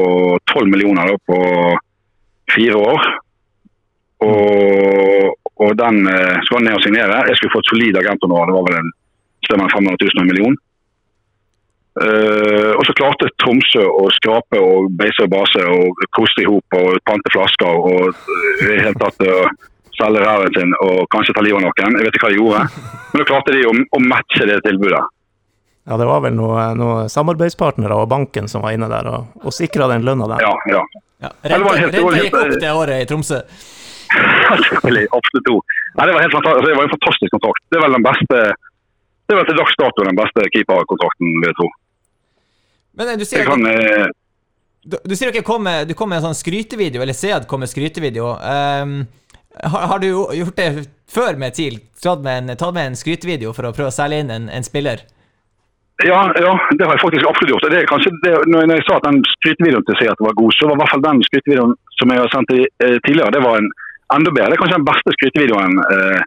12 millioner da, på fire år. Og, og den eh, skulle han ned og signere. Jeg skulle få et solid agenthonorar. Det var vel en mellom 500 000 og en million. Eh, og så klarte Tromsø å skrape og beise og base og koste i hop og pante flasker og eh, i det hele tatt uh, selge ræven sin og kanskje ta livet av noen. Jeg vet ikke hva de gjorde. Men da klarte de å, å matche det tilbudet. Ja, det var vel noen noe samarbeidspartnere og banken som var inne der og, og sikra den lønna der. Ja, ja. Ja. det Renta, var gikk opp det året i Tromsø. Selvfølgelig, absolutt to. Nei, det var helt fantastisk. Det var en fantastisk kontrakt. Det er vel den beste det er vel til dags dato den beste keeperkontrakten, vil jeg tro. Men eh, du sier, kan, dere- eh, du, du sier dere kom med, du kom med en sånn skrytevideo, eller Sead kom med skrytevideo. Um, har, har du gjort det før med TIL? Tatt med en, tatt med en skrytevideo for å prøve å selge inn en, en spiller? ja, ja, det har jeg faktisk absolutt gjort. Det er kanskje det, når jeg sa at den skrytevideoen til Seat var god, så var i hvert fall den skrytevideoen som jeg har sendt eh, tidligere, det var en enda bedre. Det er kanskje den beste skrytevideoen eh,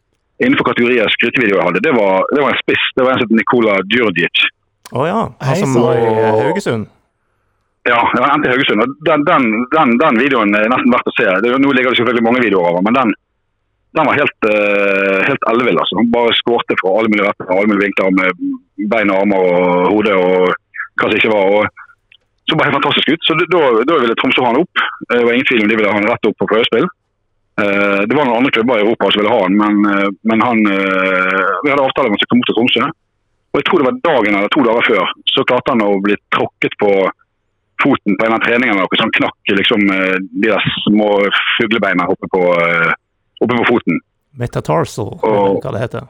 innenfor kategorier skrytevideo jeg hadde. Det var, det var en spiss. Det var en som het Nikola Djurdjic. Å ja, han som var i Haugesund. Ja, det var NT Haugesund. og Den, den, den, den videoen er nesten verdt å se. Det, nå ligger det selvfølgelig mange videoer over, men den, den var helt, uh, helt ellevill. Altså. Han bare skårte fra alle mulige retter, alle mulige vinkler med bein og armer og hode og hva som ikke var. Og så bare helt fantastisk ut. Så da, da ville Tromsø ha han opp. Det var ingen tvil om de ville ha han rett opp på prøvespill. Uh, det var noen andre klubber i Europa som ville ha han, men, uh, men han, uh, vi hadde avtale om han skulle komme til Tromsø. Og jeg tror det var dagen eller to dager før, så klarte han å bli tråkket på foten på en av treningene. eller noe, Så knakk liksom eh, de der små fuglebeina oppe på, eh, oppe på foten. Metatarsal, Og- hva det heter.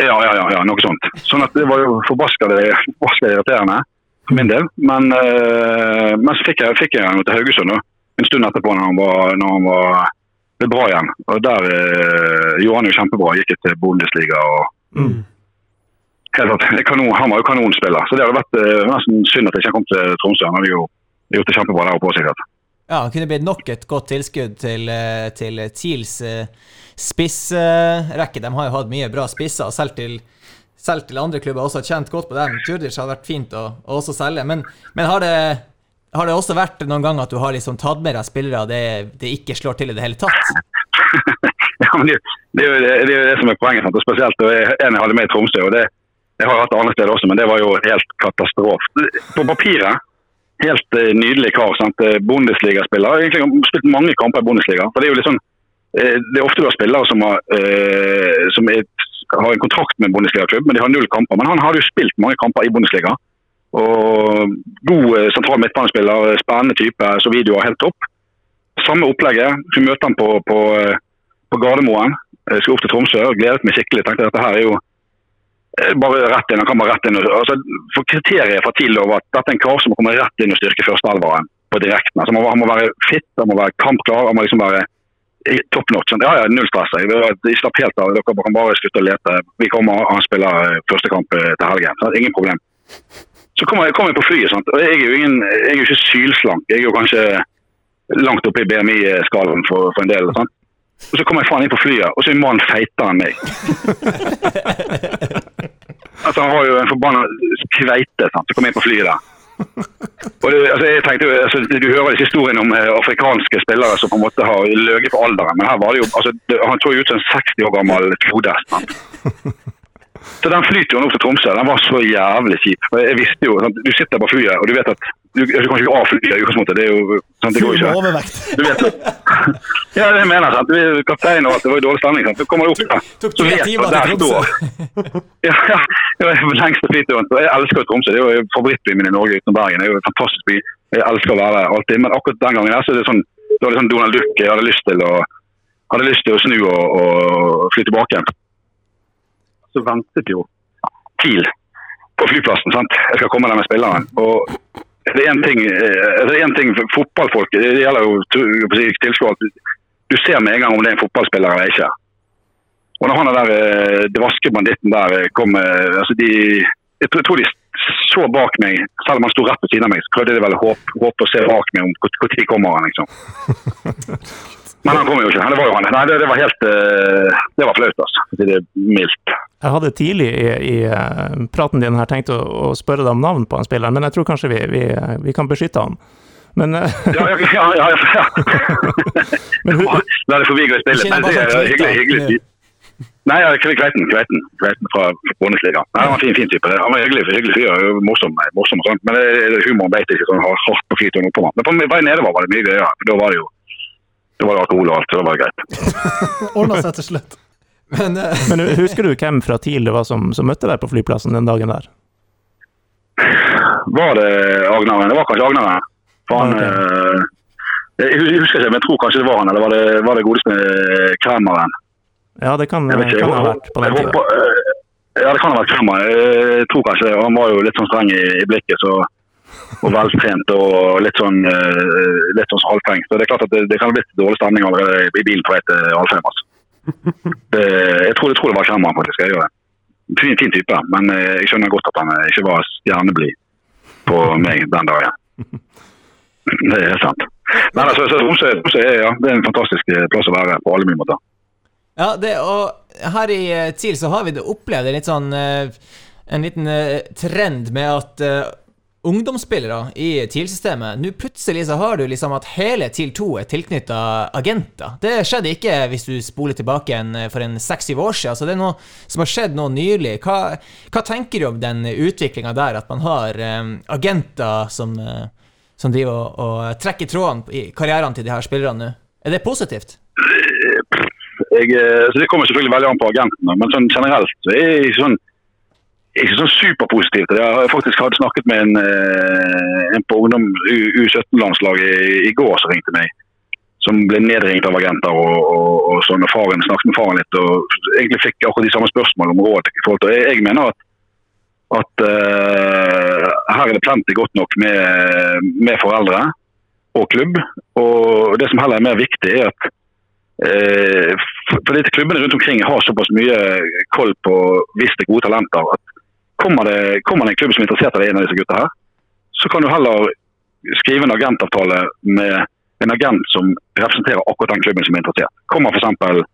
Ja, ja, ja, ja, noe sånt. Sånn at det var jo forbaskende forbaskende irriterende for min del. Men, øh, men så fikk jeg, fikk jeg han til Haugesund da, en stund etterpå når han var, når han var bra igjen. Og der øh, gjorde han jo kjempebra. Gikk til Bundesliga og Mm. Kanon, Han var jo kanonspiller. Så det hadde vært eh, nesten synd at jeg ikke kom til Tromsø. Han hadde jo gjort det kjempebra der oppe sikkert. Ja, han kunne blitt nok et godt tilskudd til, eh, til TILs eh, spissrekke. De har jo hatt mye bra spisser, selv til, selv til andre klubber også har tjent godt på dem. Djurdjic hadde vært fint å, å også selge. Men, men har, det, har det også vært noen gang at du har liksom tatt med deg spillere det, det ikke slår til i det hele tatt? ja, men det, det, er jo det, som er poenget. Sant? Og spesielt og en jeg hadde med i Tromsø. og det, Jeg har hatt det andre steder også, men det var jo helt katastrofe. På papiret helt eh, nydelig kar. sant? Bundesligaspiller. Bundesliga-spiller. Egentlig har spilt mange kamper i Bundesliga. for Det er jo litt sånn, eh, det er ofte du har spillere som har, eh, som er, har en kontrakt med en Bundesliga-klubb, men de har null kamper. Men han hadde jo spilt mange kamper i Bundesliga. Og god eh, sentral midtbanespiller, spennende type, så videoer helt topp. Samme opplegget. Skulle møter han på, på, eh, på Gardermoen. Skal opp til Tromsø gledet meg skikkelig. Tenkte at dette her er jo eh, bare rett inn. Han bare rett inn. Altså, for Kriteriet fra TIL var at dette er en kar som kommer rett inn og styrker førsteelveren på direkten. Altså, han, må, være fit, han må være kampklar. han må liksom være top notch. Ja, ja, null stress. Jeg, slapp helt av. Dere kan bare slutte å lete. Vi kommer, Han spiller eh, første kamp eh, til helgen. Så Ingen problem. Så kommer jeg, kommer jeg på flyet. Sant? og Jeg er jo ingen, jeg er jo ikke sylslank. Jeg er jo kanskje langt oppe i BMI-skalaen for, for en del. Sant? Og Så kommer jeg faen inn på flyet, og så er mannen feitere enn meg. altså, han var jo en forbanna kveite. Sant? kom inn på flyet der. Og det, altså, jeg tenkte, altså, Du hører disse historiene om eh, afrikanske spillere som på en måte har løyet for alderen. Men her var det jo, altså, det, han så jo ut som en 60 år gammel klode. Så den flyturen opp til Tromsø den var så jævlig kjip. Jeg visste jo, sant? Du sitter på flyet, og du vet at du, du kan ikke av flyet i utgangspunktet. Det er jo sant? Det går ikke. overvekt. Du vet Ja, det mener jeg. sant? Du er kaptein og alt, det var jo dårlig stemning. sant? Så kommer du opp der. Tok tre timer til Tromsø. Ja, ja. Det var den lengste flyturen. Jeg elsker Tromsø. Det er jo favorittbyen min i Norge utenom Bergen. Det er jo en fantastisk by. Jeg elsker å være der alltid. Men akkurat den gangen der, så er det sånn, det var sånn Donald Duck. Jeg hadde lyst til å, hadde lyst til å snu og, og fly tilbake igjen. Så ventet jo TIL på flyplassen. sant? Jeg skal komme der med spilleren. Og det er en ting, eh, ting for fotballfolk, det gjelder jo tilskuere, du- ser med en gang om det er en fotballspiller eller ikke. Og når han er der, dvaske banditten der eh, kom eh, altså de, jeg tror de så bak meg, selv om han sto rett ved siden av meg, så prøvde de vel å håpe, håpe å se bak meg om når kommer han, liksom. Men han kom jo ikke. Det var jo han. Nei, det, det var helt eh, Det var flaut, altså. For å si det mildt. Jeg hadde tidlig i, i eh, praten din her tenkt å, å spørre deg om navn på han spilleren, men jeg tror kanskje vi, vi, vi kan beskytte han. Men, eh, Ja, ja, ja. ja, ja. men La det forbigå i spillet. Men det er sånn hyggelig. Hyggelig. Nei, ja, Kveiten. Kveiten, Kveiten fra Bundesliga. Nei, Han var en fin, fin type. Han var hyggelig, hyggelig fyr. Morsom, morsom og sånt. Men det- humoren beit ikke sånn hardt på flyturen oppover. Men på vei nedover var det mye gøyere. Da var det jo da var det alkohol og alt, så det var greit. Ordna seg til slutt. Men uh, men husker du hvem fra TIL det var som, som møtte deg på flyplassen den dagen der? Var det Agnaren? Det var kanskje Agnaren. For han Ok. eh, Jeg husker ikke, men jeg tror kanskje det var han. Eller var det, var det godeste Kremmeren? Ja, det kan, ikke. kan ha vært på den tida. eh, Ja, det kan ha vært Kremmer. Jeg tror kanskje det. Han var jo litt sånn streng i, i blikket. så og veltrent og litt sånn, eh, litt sånn halvtenkt. Så det er klart at det, det kan ha blitt dårlig stemning allerede i bilen på vei til Alfheim. Altså. Jeg, tror, jeg tror det var Kremmer, faktisk. Jeg gjør det. Fin, fin type, men eh, jeg skjønner godt at han eh, ikke var stjerneblid på meg den dagen. Det er sant. Men altså, Tromsø er, ja, det er en fantastisk plass å være på alle mulige måter. Ja, det, og her i TIL så har vi det opplevd litt sånn En liten trend med at ungdomsspillere i TIL-systemet Nå plutselig så har du liksom at hele TIL 2 er tilknytta agenter. Det skjedde ikke hvis du spoler tilbake en, for en seks-syv år siden. Så det er noe som har skjedd nå nylig. Hva, hva tenker du om den utviklinga der, at man har um, agenter som, uh, som driver og, og trekker trådene i karrieren til de her spillerne nå? Er det positivt? jeg, eh, så Det kommer selvfølgelig veldig an på agentene, men sånn generelt så er jeg sånn, ikke sånn superpositiv til det. Jeg har faktisk hadde snakket med en, eh, en på ungdom U17-landslaget i, går som ringte meg. Som ble nedringt av agenter og, og, og sånn. Faren snakket med faren litt og egentlig fikk akkurat de samme spørsmålene om råd. til, jeg, jeg mener at at uh, her er det plenty godt nok med, med foreldre og klubb. Og det som heller er mer viktig, er at Eh, for- fordi klubbene rundt omkring har såpass mye koll på hvis gode talenter at kommer det, kommer det en klubb som er interessert i en av disse gutta her, så kan du heller skrive en agentavtale med en agent som representerer akkurat den klubben som er interessert. Kommer f.eks.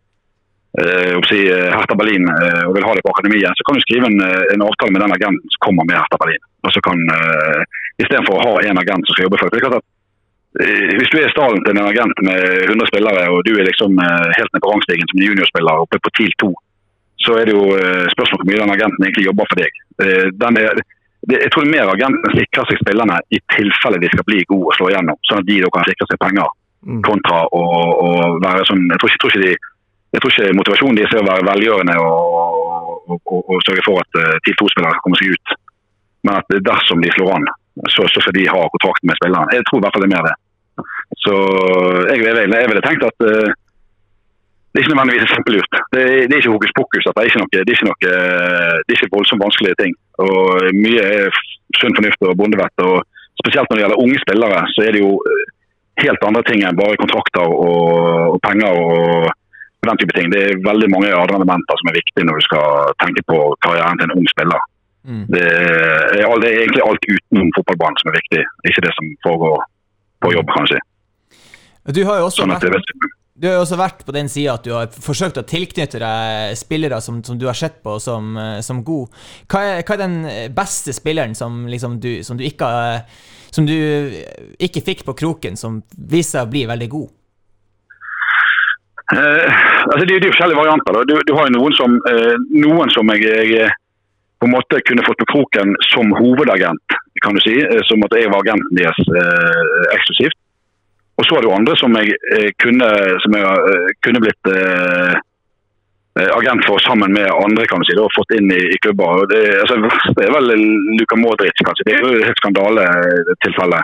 Eh, si, eh, Hertha Berlin eh, og vil ha det på akademiet, så kan du skrive en, eh, en avtale med den agenten som kommer med Hertha Berlin. Og så kan, eh, Istedenfor å ha en agent som skal jobbe for. Det Eh, Hvis du er i stallen til en agent med 100 spillere, og du er liksom eh, helt ned på rangstigen som juniorspiller oppe på TIL 2, så er det jo spørsmål hvor mye den agenten egentlig jobber for deg. Eh, er, det, jeg tror mer agentene sikrer seg spillerne i tilfelle de skal bli gode og slå igjennom, sånn at de da kan sikre seg penger, Mm. kontra å, å være sånn Jeg tror ikke, tror ikke, de, jeg tror ikke motivasjonen deres er å være velgjørende og, og, og, og sørge for at uh, TIL to spillere kommer seg ut Men at dersom de slår an, så, så skal de ha kontrakt med spilleren. Jeg tror i hvert fall det er mer det. Så jeg, jeg, jeg, ville tenkt at eh, det er ikke nødvendigvis kjempelurt. Det, er- det er ikke hokus pokus. Det er ikke noe, det er ikke, noe, det er ikke voldsomt vanskelige ting. Og Mye er sunn fornuft og bondevett. og Spesielt når det gjelder unge spillere, så er det jo eh, helt andre ting enn bare kontrakter og, og penger og den type ting. Det er veldig mange andre elementer som er viktige når du skal tenke på karrieren til en ung spiller. Mm. Det er, det er egentlig alt utenom fotballbanen som er viktig, ikke det som foregår på jobb, kan du har jo også Sånn at vært, du har jo også vært på den sida at du har forsøkt å tilknytte deg spillere som, som du har sett på som, eh, som god. Hva er, hva er den beste spilleren som, liksom du, som, du ikke, som du ikke fikk på kroken, som viser seg å bli veldig god? Eh, altså det, er- jo forskjellige varianter. Du, du har jo noen som, eh, noen som jeg, jeg eh, på en måte kunne fått på kroken som hovedagent, kan du si. eh, som at jeg var agenten deres eh, eksklusivt. Og så er det jo andre som jeg eh, kunne, som jeg, eh, kunne blitt eh, eh, agent for sammen med andre, kan du si. Da, og fått inn i, i klubber. Det, altså, det er vel Luka Modric, kanskje. Det er jo et skandaletilfelle.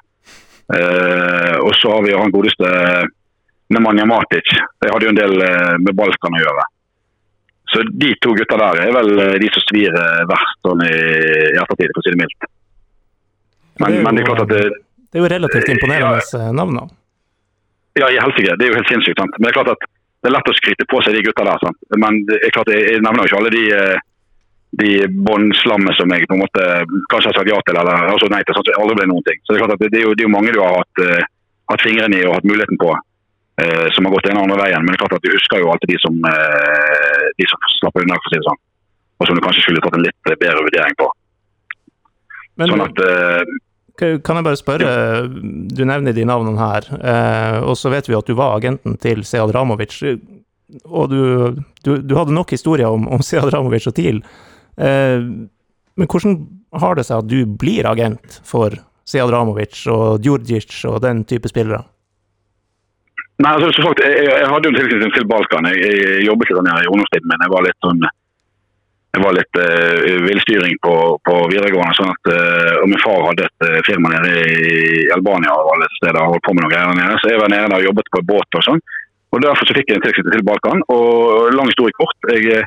Eh, og så har vi han godeste Nemanja Matic. Det hadde jo en del med Balkan å gjøre. Så de to gutta der er vel de som svir verst sånn i i ettertid, for å si det mildt. Men, Det er jo- men det er klart at det, Det er jo relativt imponerende ja, navn. da. Ja, i helsike. Det er jo helt sinnssykt. sant? Men det er klart at det er lett å skryte på seg de gutta der. sant? Men det er klart, jeg, nevner jo ikke alle de, eh, de båndslammene som jeg på en måte kanskje har sagt ja til, eller altså nei til, sånn at det aldri ble noen ting. Så det er klart at det, er, jo, det er jo mange du har hatt, eh, hatt fingrene i og hatt muligheten på, eh, som har gått den andre veien. Men det er klart at du husker jo alltid de som, eh, de som slapper unna, for å si det sånn. Og som du kanskje skulle tatt en litt bedre vurdering på. Men Sånn at eh, kan jeg bare spørre, du nevner de navnene her, eh, og så vet vi at du var agenten til Sead Ramovic. Og du, du, du hadde nok historier om, om Sead Ramovic og TIL. Eh, men hvordan har det seg at du blir agent for Sead Ramovic og Djurdjic og den type spillere? Nei, altså, som sagt, jeg, jeg, hadde jo en tilknytning til Balkan. Jeg, jeg jobbet litt der i ungdomstiden min. Jeg var litt sånn jeg var litt uh, villstyring på, på videregående. sånn at, uh, og Min far hadde et uh, firma nede i Albania og alle steder holdt på med noen greier nede. Så jeg var nede og jobbet på båt og sånn. Og Derfor så fikk jeg en tilknytning til Balkan. Og lang historie kort. Jeg,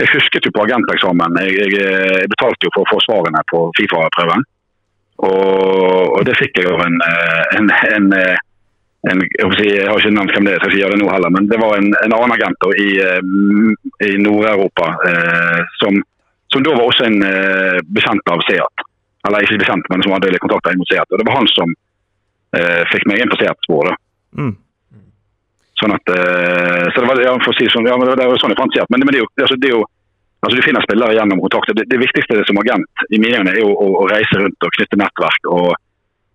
jeg husket jo på agenteksamen. Jeg, jeg, jeg betalte jo for å få svarene på Fifa-prøven. Og, og det fikk jeg av en, en, en, en, en jeg, si, jeg har ikke nevnt hvem det er, så jeg skal ikke gjøre det nå heller, men det var en, en annen agent da, i, eh, i Nord-Europa eh, som, som da var også en eh, bekjent av Seat. Eller ikke bekjent, men som hadde litt kontakter inn mot Seat. Og det var han som eh, fikk meg inn på Seat-sporet. Mm. Sånn at, eh, så det var, ja, for å si sånn, ja, men det var sånn jeg fant Seat. Men, men det er jo, altså, det er jo altså, du finner spillere gjennom kontakter. Det, det viktigste som agent i mine øyne er jo å, å reise rundt og knytte nettverk. og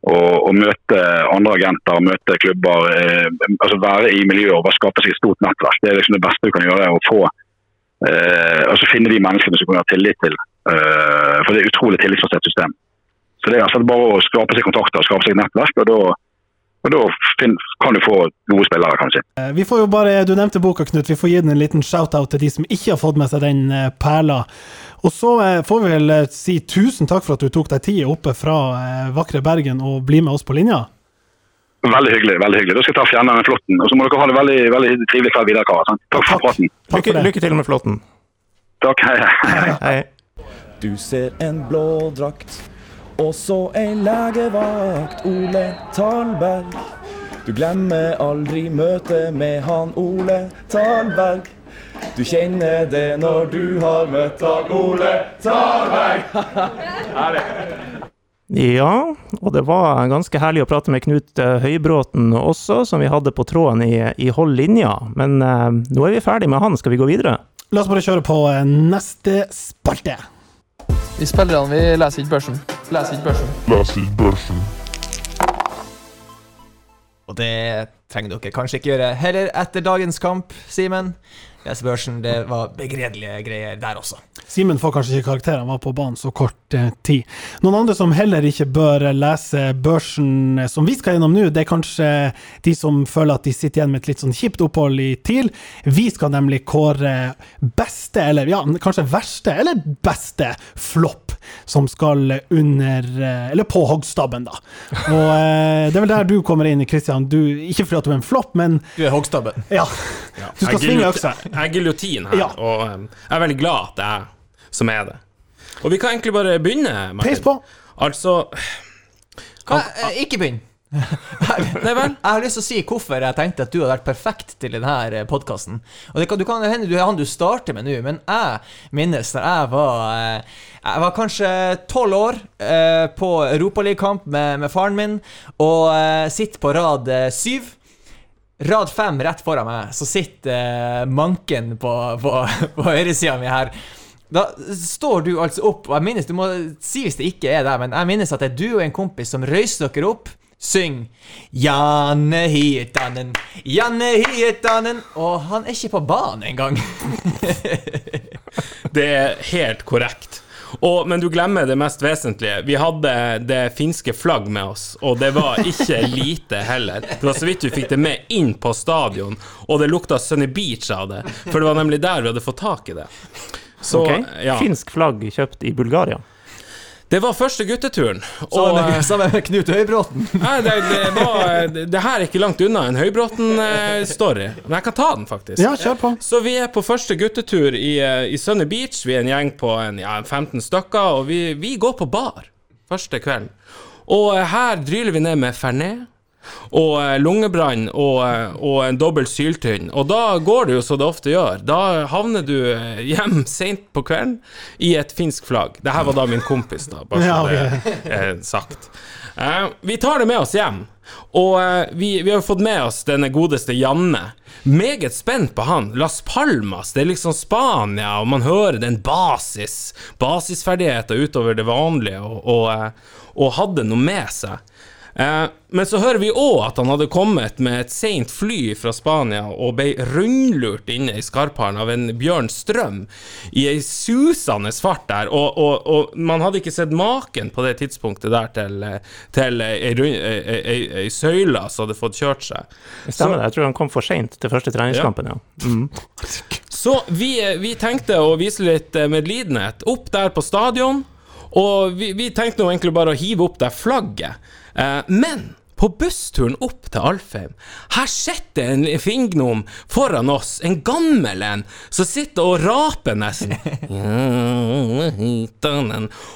og, og møte andre agenter, møte klubber, eh, altså være i miljøet og bare skape seg et stort nettverk. Det er liksom det beste du kan gjøre. å få, eh, altså Finne de menneskene som du kan ha tillit til. Eh, for det er utrolig tillitsbasert system. Så det er altså bare å skape seg kontakter og skape seg nettverk, og da, og da kan du få gode spillere, kanskje. Eh, Vi får jo bare, Du nevnte boka, Knut. Vi får gi den en liten shout-out til de som ikke har fått med seg den eh, perla. Og så eh, får vi vel si tusen takk for at du tok deg tid oppe fra vakre Bergen og bli med oss på linja. Veldig hyggelig. veldig hyggelig. Da skal jeg ta og fjerne den flåtten. Og så må dere ha det veldig, veldig trivelig kveld videre, karer. Takk, Takk for praten. Takk Lykke, for det. lykke til med flåtten. Takk. Hei, hei. Hei. Du ser en blå drakt, og en ei legevakt, Ole Talberg. Du glemmer aldri møtet med han Ole Talberg. Du kjenner det når du har møtt han Ole Talberg. Ja, og det var ganske herlig å prate med Knut eh, Høybråten også, som vi hadde på tråden i, i Hold linja. Men eh, nå er vi ferdig med han, skal vi gå videre? La oss bare kjøre på eh, neste spalte. Vi spillerne vi leser ikke børsen. Leser ikke børsen. Og det trenger dere kanskje ikke gjøre heller etter dagens kamp, Simen. Børsen, det var begredelige greier der også. Simen får kanskje ikke karakter, han var på banen så kort eh, tid. Noen andre som heller ikke bør lese børsen eh, som vi skal gjennom nå, det er kanskje de som føler at de sitter igjen med et litt sånn kjipt opphold i TIL. Vi skal nemlig kåre beste, eller ja, kanskje verste, eller beste flopp som skal under eh, Eller på hoggstabben, da. Og eh, det er vel der du kommer inn, Christian. Du, ikke fordi at du er en flopp, men Du er hoggstabben. ja. Du skal svinge øksa. Jeg er giljotin her, Ja. og um, jeg er veldig glad at det er jeg som er det. Og vi kan egentlig bare begynne, Martin. Peis på. Altså Hva? Eh, Ikke begynn. Nei vel? Jeg har lyst til å si hvorfor jeg tenkte at du hadde vært perfekt til denne podkasten. Og det kan, du kan hende du er han du starter med nå, men jeg minnes da jeg var eh, Jeg var kanskje tolv år eh, på Europaligakamp med, med faren min, og eh, sitter på rad eh, syv. Rad fem rett foran meg, så sitter eh, manken på, på, på høyresida mi her. Da står du altså opp, og jeg minnes Du må si hvis det ikke er det, men jeg minnes at det er du og en kompis som røyser dere opp. Syng 'Janne Hietanen, Janne Hietanen' Og han er ikke på banen engang. Det er helt korrekt. Og, men du glemmer det mest vesentlige. Vi hadde det finske flagg med oss, og det var ikke lite heller. Det var så vidt vi fikk det med inn på stadion, og det lukta Sunny Beach av det. For det var nemlig der vi hadde fått tak i det. Så, okay. ja. Finsk flagg kjøpt i Bulgaria. Det var første gutteturen. Sammen Og, med, sammen med Knut Høybråten. Nei, det, det, var, det, det her er ikke langt unna en Høybråten-story, men jeg kan ta den, faktisk. Ja, kjør på. Så vi er på første guttetur i, eh, i Sunny Beach. Vi er en gjeng på en, ja, 15 stykker, og vi, vi går på bar første kvelden. Og eh, her dryler vi ned med Fernet. Og eh, lungebrann og, eh, og en dobbel syltynn. Og da går det jo som det ofte gjør. Da havner du eh, hjem seint på kvelden i et finsk flagg. Det her var da min kompis, da, bare så det er sagt. Vi tar det med oss hjem, og vi, vi har fått med oss denne godeste Janne. Meget spent på han. Las Palmas, det er liksom Spania, og man hører den basis, basisferdigheter utover det vanlige, og, og, og hadde noe med seg. Eh, men så hører vi òg at han hadde kommet med et seint fly fra Spania og ble rundlurt inne i Skarpharen av en Bjørn Strøm i ei susende fart der, og, og, og man hadde ikke sett maken på det tidspunktet der til, til ei, ei, ei, ei, søyle som hadde fått kjørt seg. Stemmer det? Jeg tror han kom for seint til første treningskampen, ja. Mm. Så vi, vi tenkte å vise litt eh, medlidenhet opp der på stadion, og vi, vi tenkte nå egentlig bare å hive opp det flagget. Eh, men på bussturen opp til Alfheim, her sitter en finngnom foran oss, en gammel en, som sitter og raper nesten.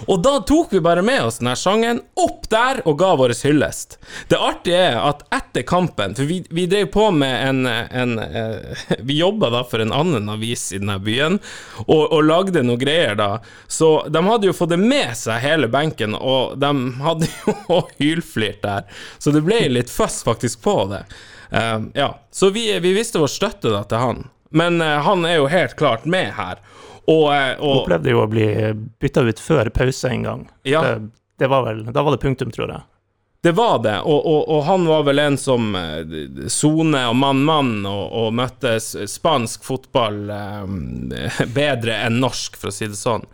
Og da tok vi bare med oss denne sangen opp der og ga vår hyllest. Det artige er at etter kampen, for vi, vi drev på med en, en eh, Vi jobba da for en annen avis i denne byen, og, og lagde noe greier da. Så de hadde jo fått det med seg hele benken, og de hadde jo hylflirt der. Så det ble litt fast faktisk på det. Eh, ja, så vi, vi visste vår støtte da til han. Men uh, han er jo helt klart med her. Og, uh, og Opplevde jo å bli bytta ut før pause en gang. Ja. Det, det var vel, da var det punktum, tror jeg. Det var det, og, og, og han var vel en som sone og mann-mann og, og møtte spansk fotball eh, bedre enn norsk, for å si det sånn.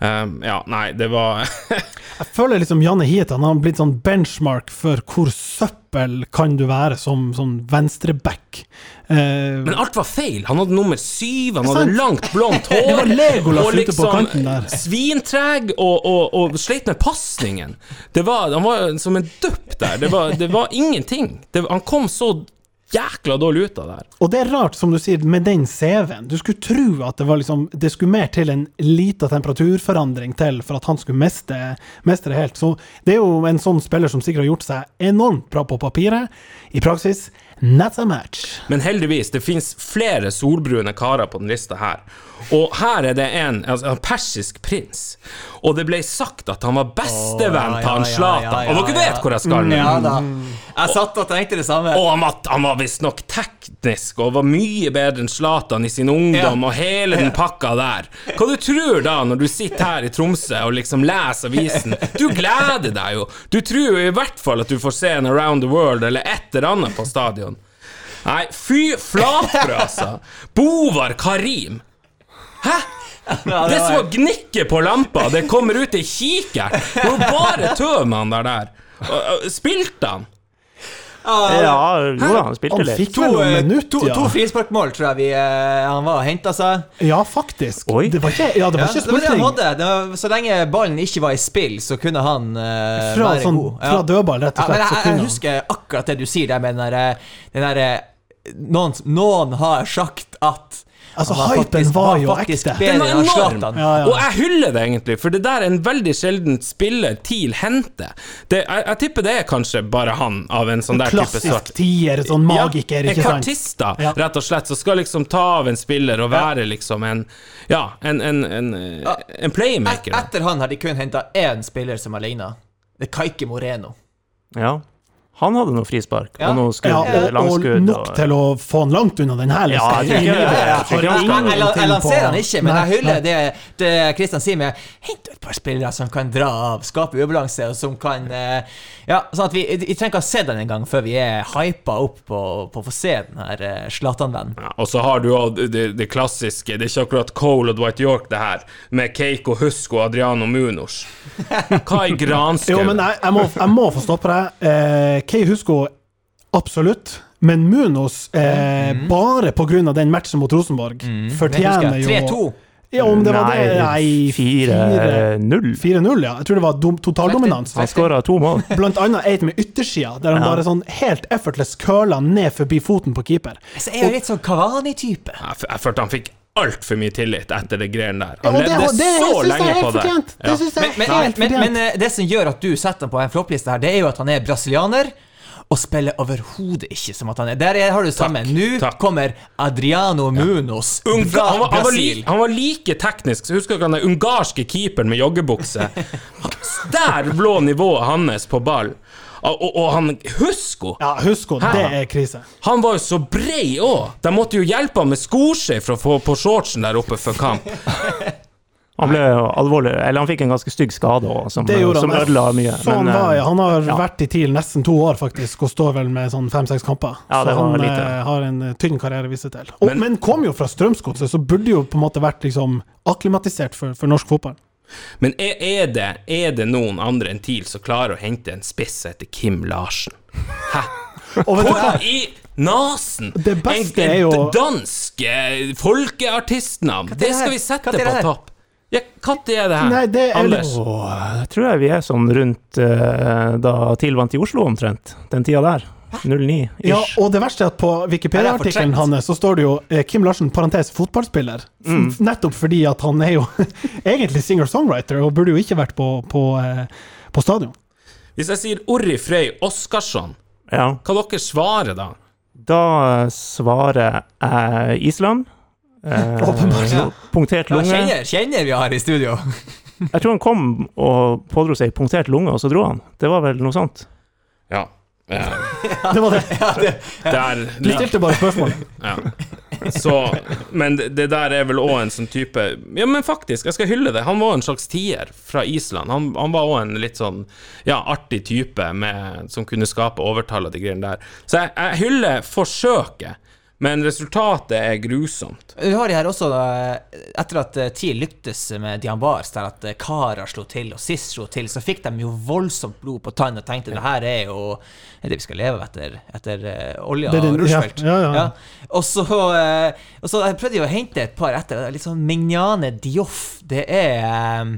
Eh, ja, nei, det var Jeg føler liksom Janne Hietan har blitt sånn benchmark for hvor søppel kan du være som sånn venstreback. Uh, Men alt var feil. Han hadde nummer syv, han hadde sant. langt, blondt hår. Det var Legolas ute på kanten der. Svintreg og, og, og sleit med pasningen. Det var, han var som en dupp der. Det var, det var ingenting. Det, han kom så jækla dårlig ut av det her. Og det er rart, som du sier, med den CV-en. Du skulle tro at det var liksom Det skulle mer til en lita temperaturforandring til for at han skulle miste, mestre helt. Så det er jo en sånn spiller som sikkert har gjort seg enormt bra på papiret. I praksis not so much. Men heldigvis, det fins flere solbrune karer på den lista her. Og her er det en, altså, en persisk prins. Og det ble sagt at han var bestevenn til han ja, ja, ja, ja, Og dere vet hvor jeg skal nå? Jeg satt og tenkte det samme. Og han var, han var visstnok teknisk og var mye bedre enn Zlatan i sin ungdom Ja. og hele den pakka der. Hva du tror da, når du sitter her i Tromsø og liksom leser avisen? Du gleder deg jo. Du tror jo i hvert fall at du får se en Around the World eller et eller annet på stadion. Nei, fy flatbrød, altså. Bovar Karim. Hæ? Ja, Det som å gnikke på lampa, det kommer ut ei kikert. Det var bare tøv med han der der. Spilte han? Ja, jo da, han spilte Han fikk To, vel noen eh, minutter, to, to frisparkmål tror jeg vi, eh, han var og henta seg. Ja, faktisk. Oi. Det var ikke, ja, det Ja, var ikke. Det var, så lenge ballen ikke var i spill, så kunne han uh, Fra, være sånn, god. fra dødball, rett Ja, og men slett. jeg, jeg, jeg husker akkurat det du sier der med den derre der, noen, noen har sagt at Altså, var hypen faktisk- var jo ekte. Den var enorm! Ja, ja. Og jeg hyller det egentlig, for det der er en veldig sjelden spiller TIL henter. Jeg, jeg tipper det er kanskje bare han av en sånn der type Klassisk sort. tier, sånn magiker, ja, ikke sant? Ja. rett og slett, som skal liksom ta av en spiller og være liksom en Ja, en, en, en, en playmaker. Et, etter han har de kun henta én spiller som alene. Det er Kaike Moreno. Ja. Han hadde noe frispark Ja. og noe skudd, Ja, og, og langskudd. nok til å få han langt unna den her Ja, jeg jeg Jeg, jeg, jeg lanserer han ikke, men jeg hyller det, det Kristian sier med Hent et par spillere som kan dra av, skape ubalanse, og som kan eh, Ja, sånn at vi, vi trenger ikke å se den engang før vi er hypa opp på, på å få se den her uh, Zlatan-vennen. Ja, og så har du jo det, det klassiske, det er ikke akkurat Cole og Dwight York, det her, med Keiko Husk og Adriano Munos. Hva i Jo, men jeg, jeg, må, jeg må få stoppe deg. Eh, Kei Husko, absolutt. Men Munos, eh, bare på grunn av den matchen mot Rosenborg, fortjener jo 3-2. Ja, om det var det Nei, 4-0. 4-0, ja. Jeg tror det var totaldominans. Han skåra to mål. Blant annet et med yttersida, der han Ja. bare sånn helt effortless curla ned forbi foten på keeper. Så er jo litt sånn Kavani-type. Jeg, jeg følte han fikk altfor mye tillit etter det greiene der. Han det, levde det så syns lenge på det. Ja. Det jeg Men, men, men, men eh, det som gjør at du setter ham på en floppliste her, det er jo at han er brasilianer. Og spiller overhodet ikke som at han er Der er- har du sammen samme. Nå takk. kommer Adriano Munoz Unga, fra han, var, han, var Brasil. like, han var like teknisk, så husker dere der ungarske keeperen med joggebukse? Der lå nivået hans på ball. Og, og, han Husko! Ja, husk å, Hæ? det er krise. Han var jo så brei òg! De måtte jo hjelpe ham med skoskje for å få på shortsen der oppe før kamp. Han ble alvorlig Eller han fikk en ganske stygg skade òg, som, som ødela mye. Sånn Men, var eh. Han har ja. vært i TIL nesten to år, faktisk, og står vel med sånn fem-seks kamper. Ja, så han lite. eh, har en eh, tynn karriere å vise til. Og, Men- men, kom jo fra Strømsgodset, så burde jo på en måte vært liksom akklimatisert for, for norsk fotball. Men er, er, det, er det noen andre enn TIL som klarer å hente en spiss etter Kim Larsen? Hæ? Hva? Hvor i nasen? Det beste en, er jo- dansk eh, folkeartistnavn. Det skal vi sette det på topp. Ja, Når er det her? Nei, det er Anders? jeg tror jeg vi er sånn rundt uh, da TIL vant i Oslo, omtrent. Den tida der. 09-ish. Ja, og det verste er at på Wikipedia-artikkelen hans så står det jo eh, Kim Larsen, parentes fotballspiller. Mm. Nettopp fordi at han er jo egentlig singer-songwriter, og burde jo ikke vært på, på, eh, på stadion. Hvis jeg sier Orri Frey Oskarsson, ja. hva dere svarer da? Da eh, svarer jeg Island. Eh, Åpenbart. Ja. punktert Ja, lunge. kjenner, kjenner vi har i studio. Jeg tror han kom og pådro seg punktert lunge, og så dro han. Det var vel noe sånt. Ja. Det var det. Der Du stilte bare spørsmål. Ja. Så, men det, det der er vel òg en sånn type Ja, men faktisk, jeg skal hylle det. Han var en slags tier fra Island. Han, han var òg en litt sånn ja, artig type med, som kunne skape overtall og de greiene der. Så jeg, jeg hyller forsøket, men resultatet er grusomt. Vi har de her også, da, etter at eh, TIL lyktes med Diambars, der at eh, Kara slo til og Siss slo til, så fikk de jo voldsomt blod på tann og tenkte det her er jo det vi skal leve av etter, etter eh, olja Det og Rushfeldt. ja, ja, ja. Og så, eh, og så prøvde jeg å hente et par etter. Litt sånn Mignane Dioff. Det er eh,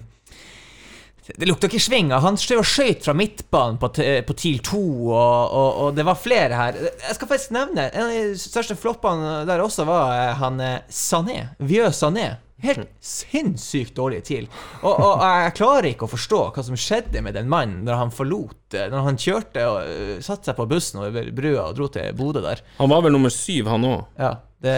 det lukter ikke svinger. Han skjøt og skøyt fra midtbanen på, på TIL 2, og, og, og det var flere her. Jeg skal faktisk nevne En av de største floppene der også var eh, han eh, Sané. Vieux Sané. Helt sinnssykt dårlig TIL. Og, og jeg klarer ikke å forstå hva som skjedde med den mannen når han forlot eh, Når han kjørte og satte seg på bussen over brua og dro til Bodø der. Han var vel nummer syv, han òg. Ja, det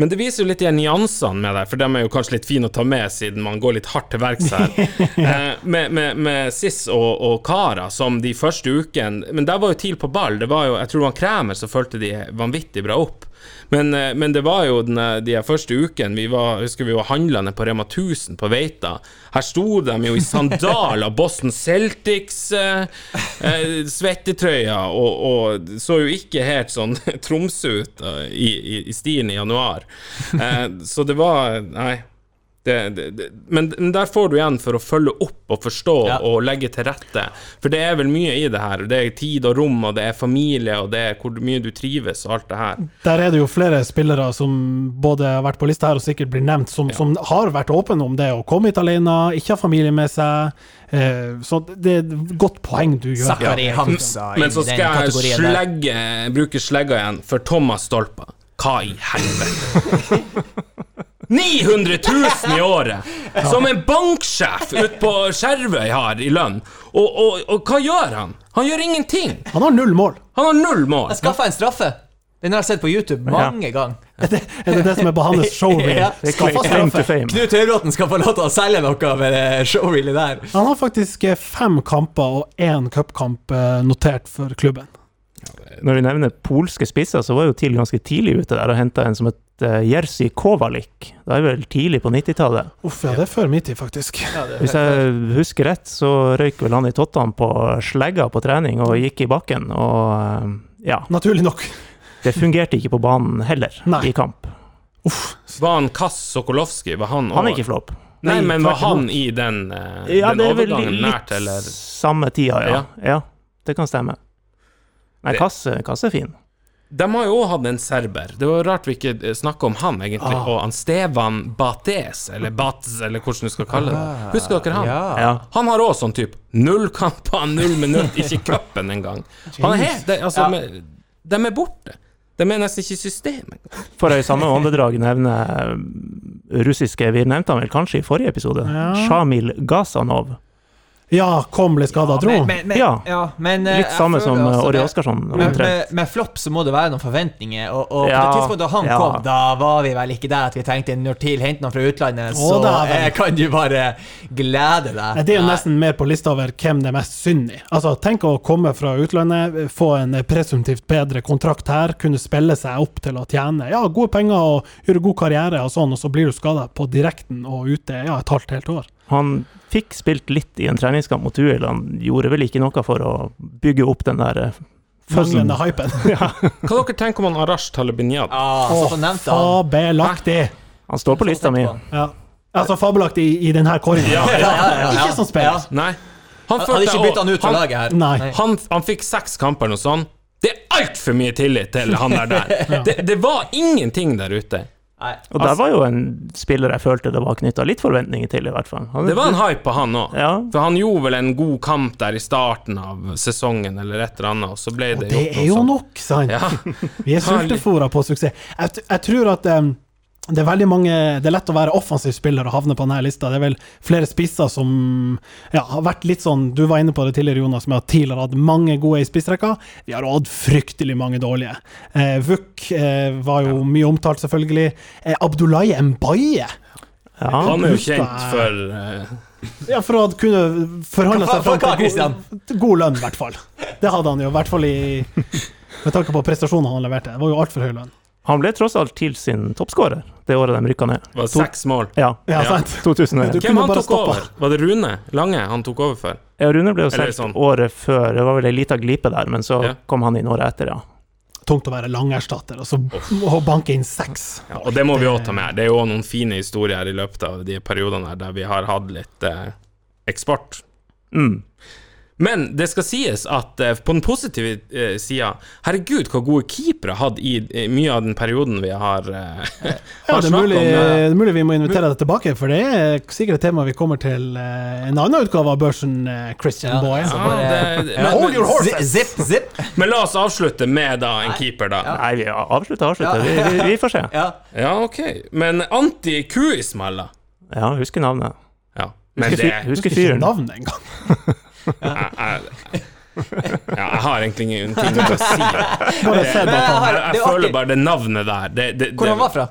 Men det viser jo litt de nyansene med det, for dem er jo kanskje litt fine å ta med, siden man går litt hardt til verks her. eh, med, med, med Siss og, og Kara, som de første ukene Men der var jo TIL på ball. Det var jo, jeg tror var Kræmer som fulgte de vanvittig bra opp. Men, eh, men det var jo den, de første ukene vi var, husker vi var handlende på Rema 1000 på Veita. Her sto de jo i sandaler, Boston Celtics, eh, eh, svettetrøyer, og, og så jo ikke helt sånn Tromsø ut i, i, i stilen i januar. Eh, så det var Nei. Det, det, det, men men der får du igjen for å følge opp og forstå Ja. og legge til rette. For det er vel mye i det her. Det er tid og rom, og det er familie, og det er hvor mye du trives, og alt det her. Der er det jo flere spillere som både har vært på lista her og sikkert blir nevnt, som, som har vært åpne om det å komme hit alene, ikke ha familie med seg. Eh, så det er et godt poeng du gjør. Zakari Hamza Men så skal jeg slegge, bruke slegga igjen for Thomas Stolpa. Hva i helvete? 900 000 i året! Som en banksjef ute på Skjervøy har i lønn. Og, og, og hva gjør han? Han gjør ingenting! Han har null mål. Han har null mål. Jeg skaffa en straffe. Den har jeg sett på YouTube mange ganger. Er det er det, det som er på hans showreel? Ja. Skaffa straffe. Knut Høybråten skal få lov til å selge noe med det showreelet der. Han har faktisk eh, fem kamper og én cupkamp eh, notert for klubben. Når vi nevner polske spisser, så var jo TIL ganske tidlig ute der og henta en som het uh, Jerzy Kovalik. Det er vel tidlig på 90-tallet. Uff, ja, det er før min tid, faktisk. Hvis jeg husker rett, så røyk vel han i tottene på slegga på trening og gikk i bakken. Og eh, ja, Naturlig nok. det fungerte ikke på banen heller Nei. i kamp. Var han Kass Sokolowski? Var han Han er ikke flopp. Nei, Nei, men var han i den, uh, Ja, den det er vel overgangen litt nært, eller? samme tida, ja. ja. det kan stemme. Nei, Det- Kass kasse er fin. De har jo òg hatt en serber. Det var rart vi ikke snakka om han, egentlig. Ah. Og han Stevan Bates, eller Bates, eller hvordan du skal kalle det. Husker dere han? Ja. Han har òg sånn type null kamper, null minutt, ikke cupen engang. Han er helt altså, Ja. med- De er borte. De er nesten ikke i systemet. For i samme åndedrag nevne eh, russiske Vi nevnte han vel kanskje i forrige episode. Ja. Shamil Gazanov. Ja, kom, litt skada, dro. men, men, men, Ja. ja, men eh, Litt jeg samme som eh, Åri det- Oskarsson. Med, med, med flopp så må det være noen forventninger, og, og på det tidspunktet da han ja. kom, da var vi vel ikke der at vi tenkte når TIL henter noen fra utlandet, Å, så da vel. eh, kan du bare glede deg. Det er jo nesten mer på lista over hvem det er mest synd i. Altså, Tenk å komme fra utlandet, få en presumptivt bedre kontrakt her, kunne spille seg opp til å tjene ja, gode penger og gjøre god karriere, og sånn, og så blir du skada på direkten og ute ja, et halvt helt år. Han fikk spilt litt i en treningskamp mot UL. Han gjorde vel ikke noe for å bygge opp den der eh. Manglende hypen. Hva dere tenker om han Arash Talibinyad? Ah, han. fabelaktig! Han står på lista mi. Ja. Altså fabelaktig i, i denne kåringen. Ja, Ja, ja, ja, ja. Ikke som spiller. Nei. Han Hadde ikke bytta han ut fra laget her. Nei. han, han fikk seks kamper og noe sånt. Det er altfor mye tillit til han der der. Det, det var ingenting der ute. Nei. Og der var jo en spiller jeg følte det var knytta litt forventninger til, i hvert fall. Han, Det var en hype på han òg. Ja. For han gjorde vel en god kamp der i starten av sesongen, eller et eller annet, og så ble Og det det er jo nok, sant? Ja. Vi er sultefòra på suksess. Jeg, jeg tror at em, det er veldig mange Det er lett å være offensiv spiller og havne på denne lista. Det er vel flere spisser som ja, har vært litt sånn Du var inne på det tidligere, Jonas, med at TIL har hatt mange gode i spissrekka. Vi har hatt fryktelig mange dårlige. Eh, Vuk eh, var jo mye omtalt, selvfølgelig. Eh, Abdullahi Mbaye. ja. Han er jo kjent for eh, Ja, for å kunne forhandle seg fram til god, god lønn, i hvert fall. Det hadde han jo, i hvert fall i med tanke på prestasjonene han leverte. Det var jo altfor høy lønn. Han ble tross alt TIL sin toppskårer det året de rykka ned. var seks mål. Ja, Ja, Ja. sant? 2001. Du Hvem han tok stoppe. over? Var det Rune Lange han tok over for? Ja, Rune ble jo solgt sånn. året før. Det var vel ei lita glipe der, men så Ja. kom han inn året etter, ja. Tungt å være langerstatter, og så å banke inn seks. Ja, og det må vi òg ta med. Det er jo noen fine historier i løpet av de periodene der vi har hatt litt eh, eksport. Mm. Men det skal sies at eh, på den positive uh, sida Herregud, hvor gode keepere hadde i eh, mye av den perioden vi har, Ja, har det er, snakket mulig, om. uh, det er mulig vi må invitere deg tilbake, for det er sikkert et tema vi kommer til uh, en annen utgave av børsen, Christian Ja, Boy. ja, det, men, Hold your horses! Zip, zip. men la oss avslutte med da en keeper, da. Ja. Nei, vi avslutter, avslutter. Ja. Vi, vi, vi får se. Ja. Ja, OK. Men Anti Kuismalla Ja, husker navnet. Ja. Men Husker, det fyr- husker, husker husker ikke fyren. navnet engang. jeg, jeg, ja, jeg har egentlig ingenting å si. Bare Det, se jeg, det det er jeg føler bare det navnet der det, det, Hvor han var fra?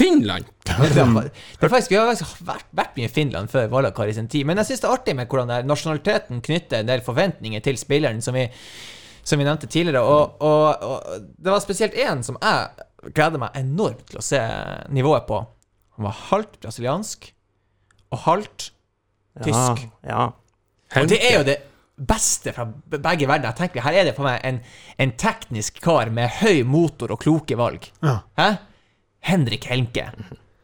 Finland! Det faktisk, vi har faktisk vært, vært mye i Finland før Valakar i sin tid, men jeg syns det er artig med hvordan er, nasjonaliteten knytter en del forventninger til spilleren, som vi, som vi nevnte tidligere. Og, og, og det var spesielt én som jeg gleder meg enormt til å se nivået på. Han var halvt brasiliansk og halvt tysk. Ja, Og det er jo det beste fra begge verdener. Jeg tenker, Her er det for meg en, en teknisk kar med høy motor og kloke valg. Ja. Hæ? Henrik Helmke.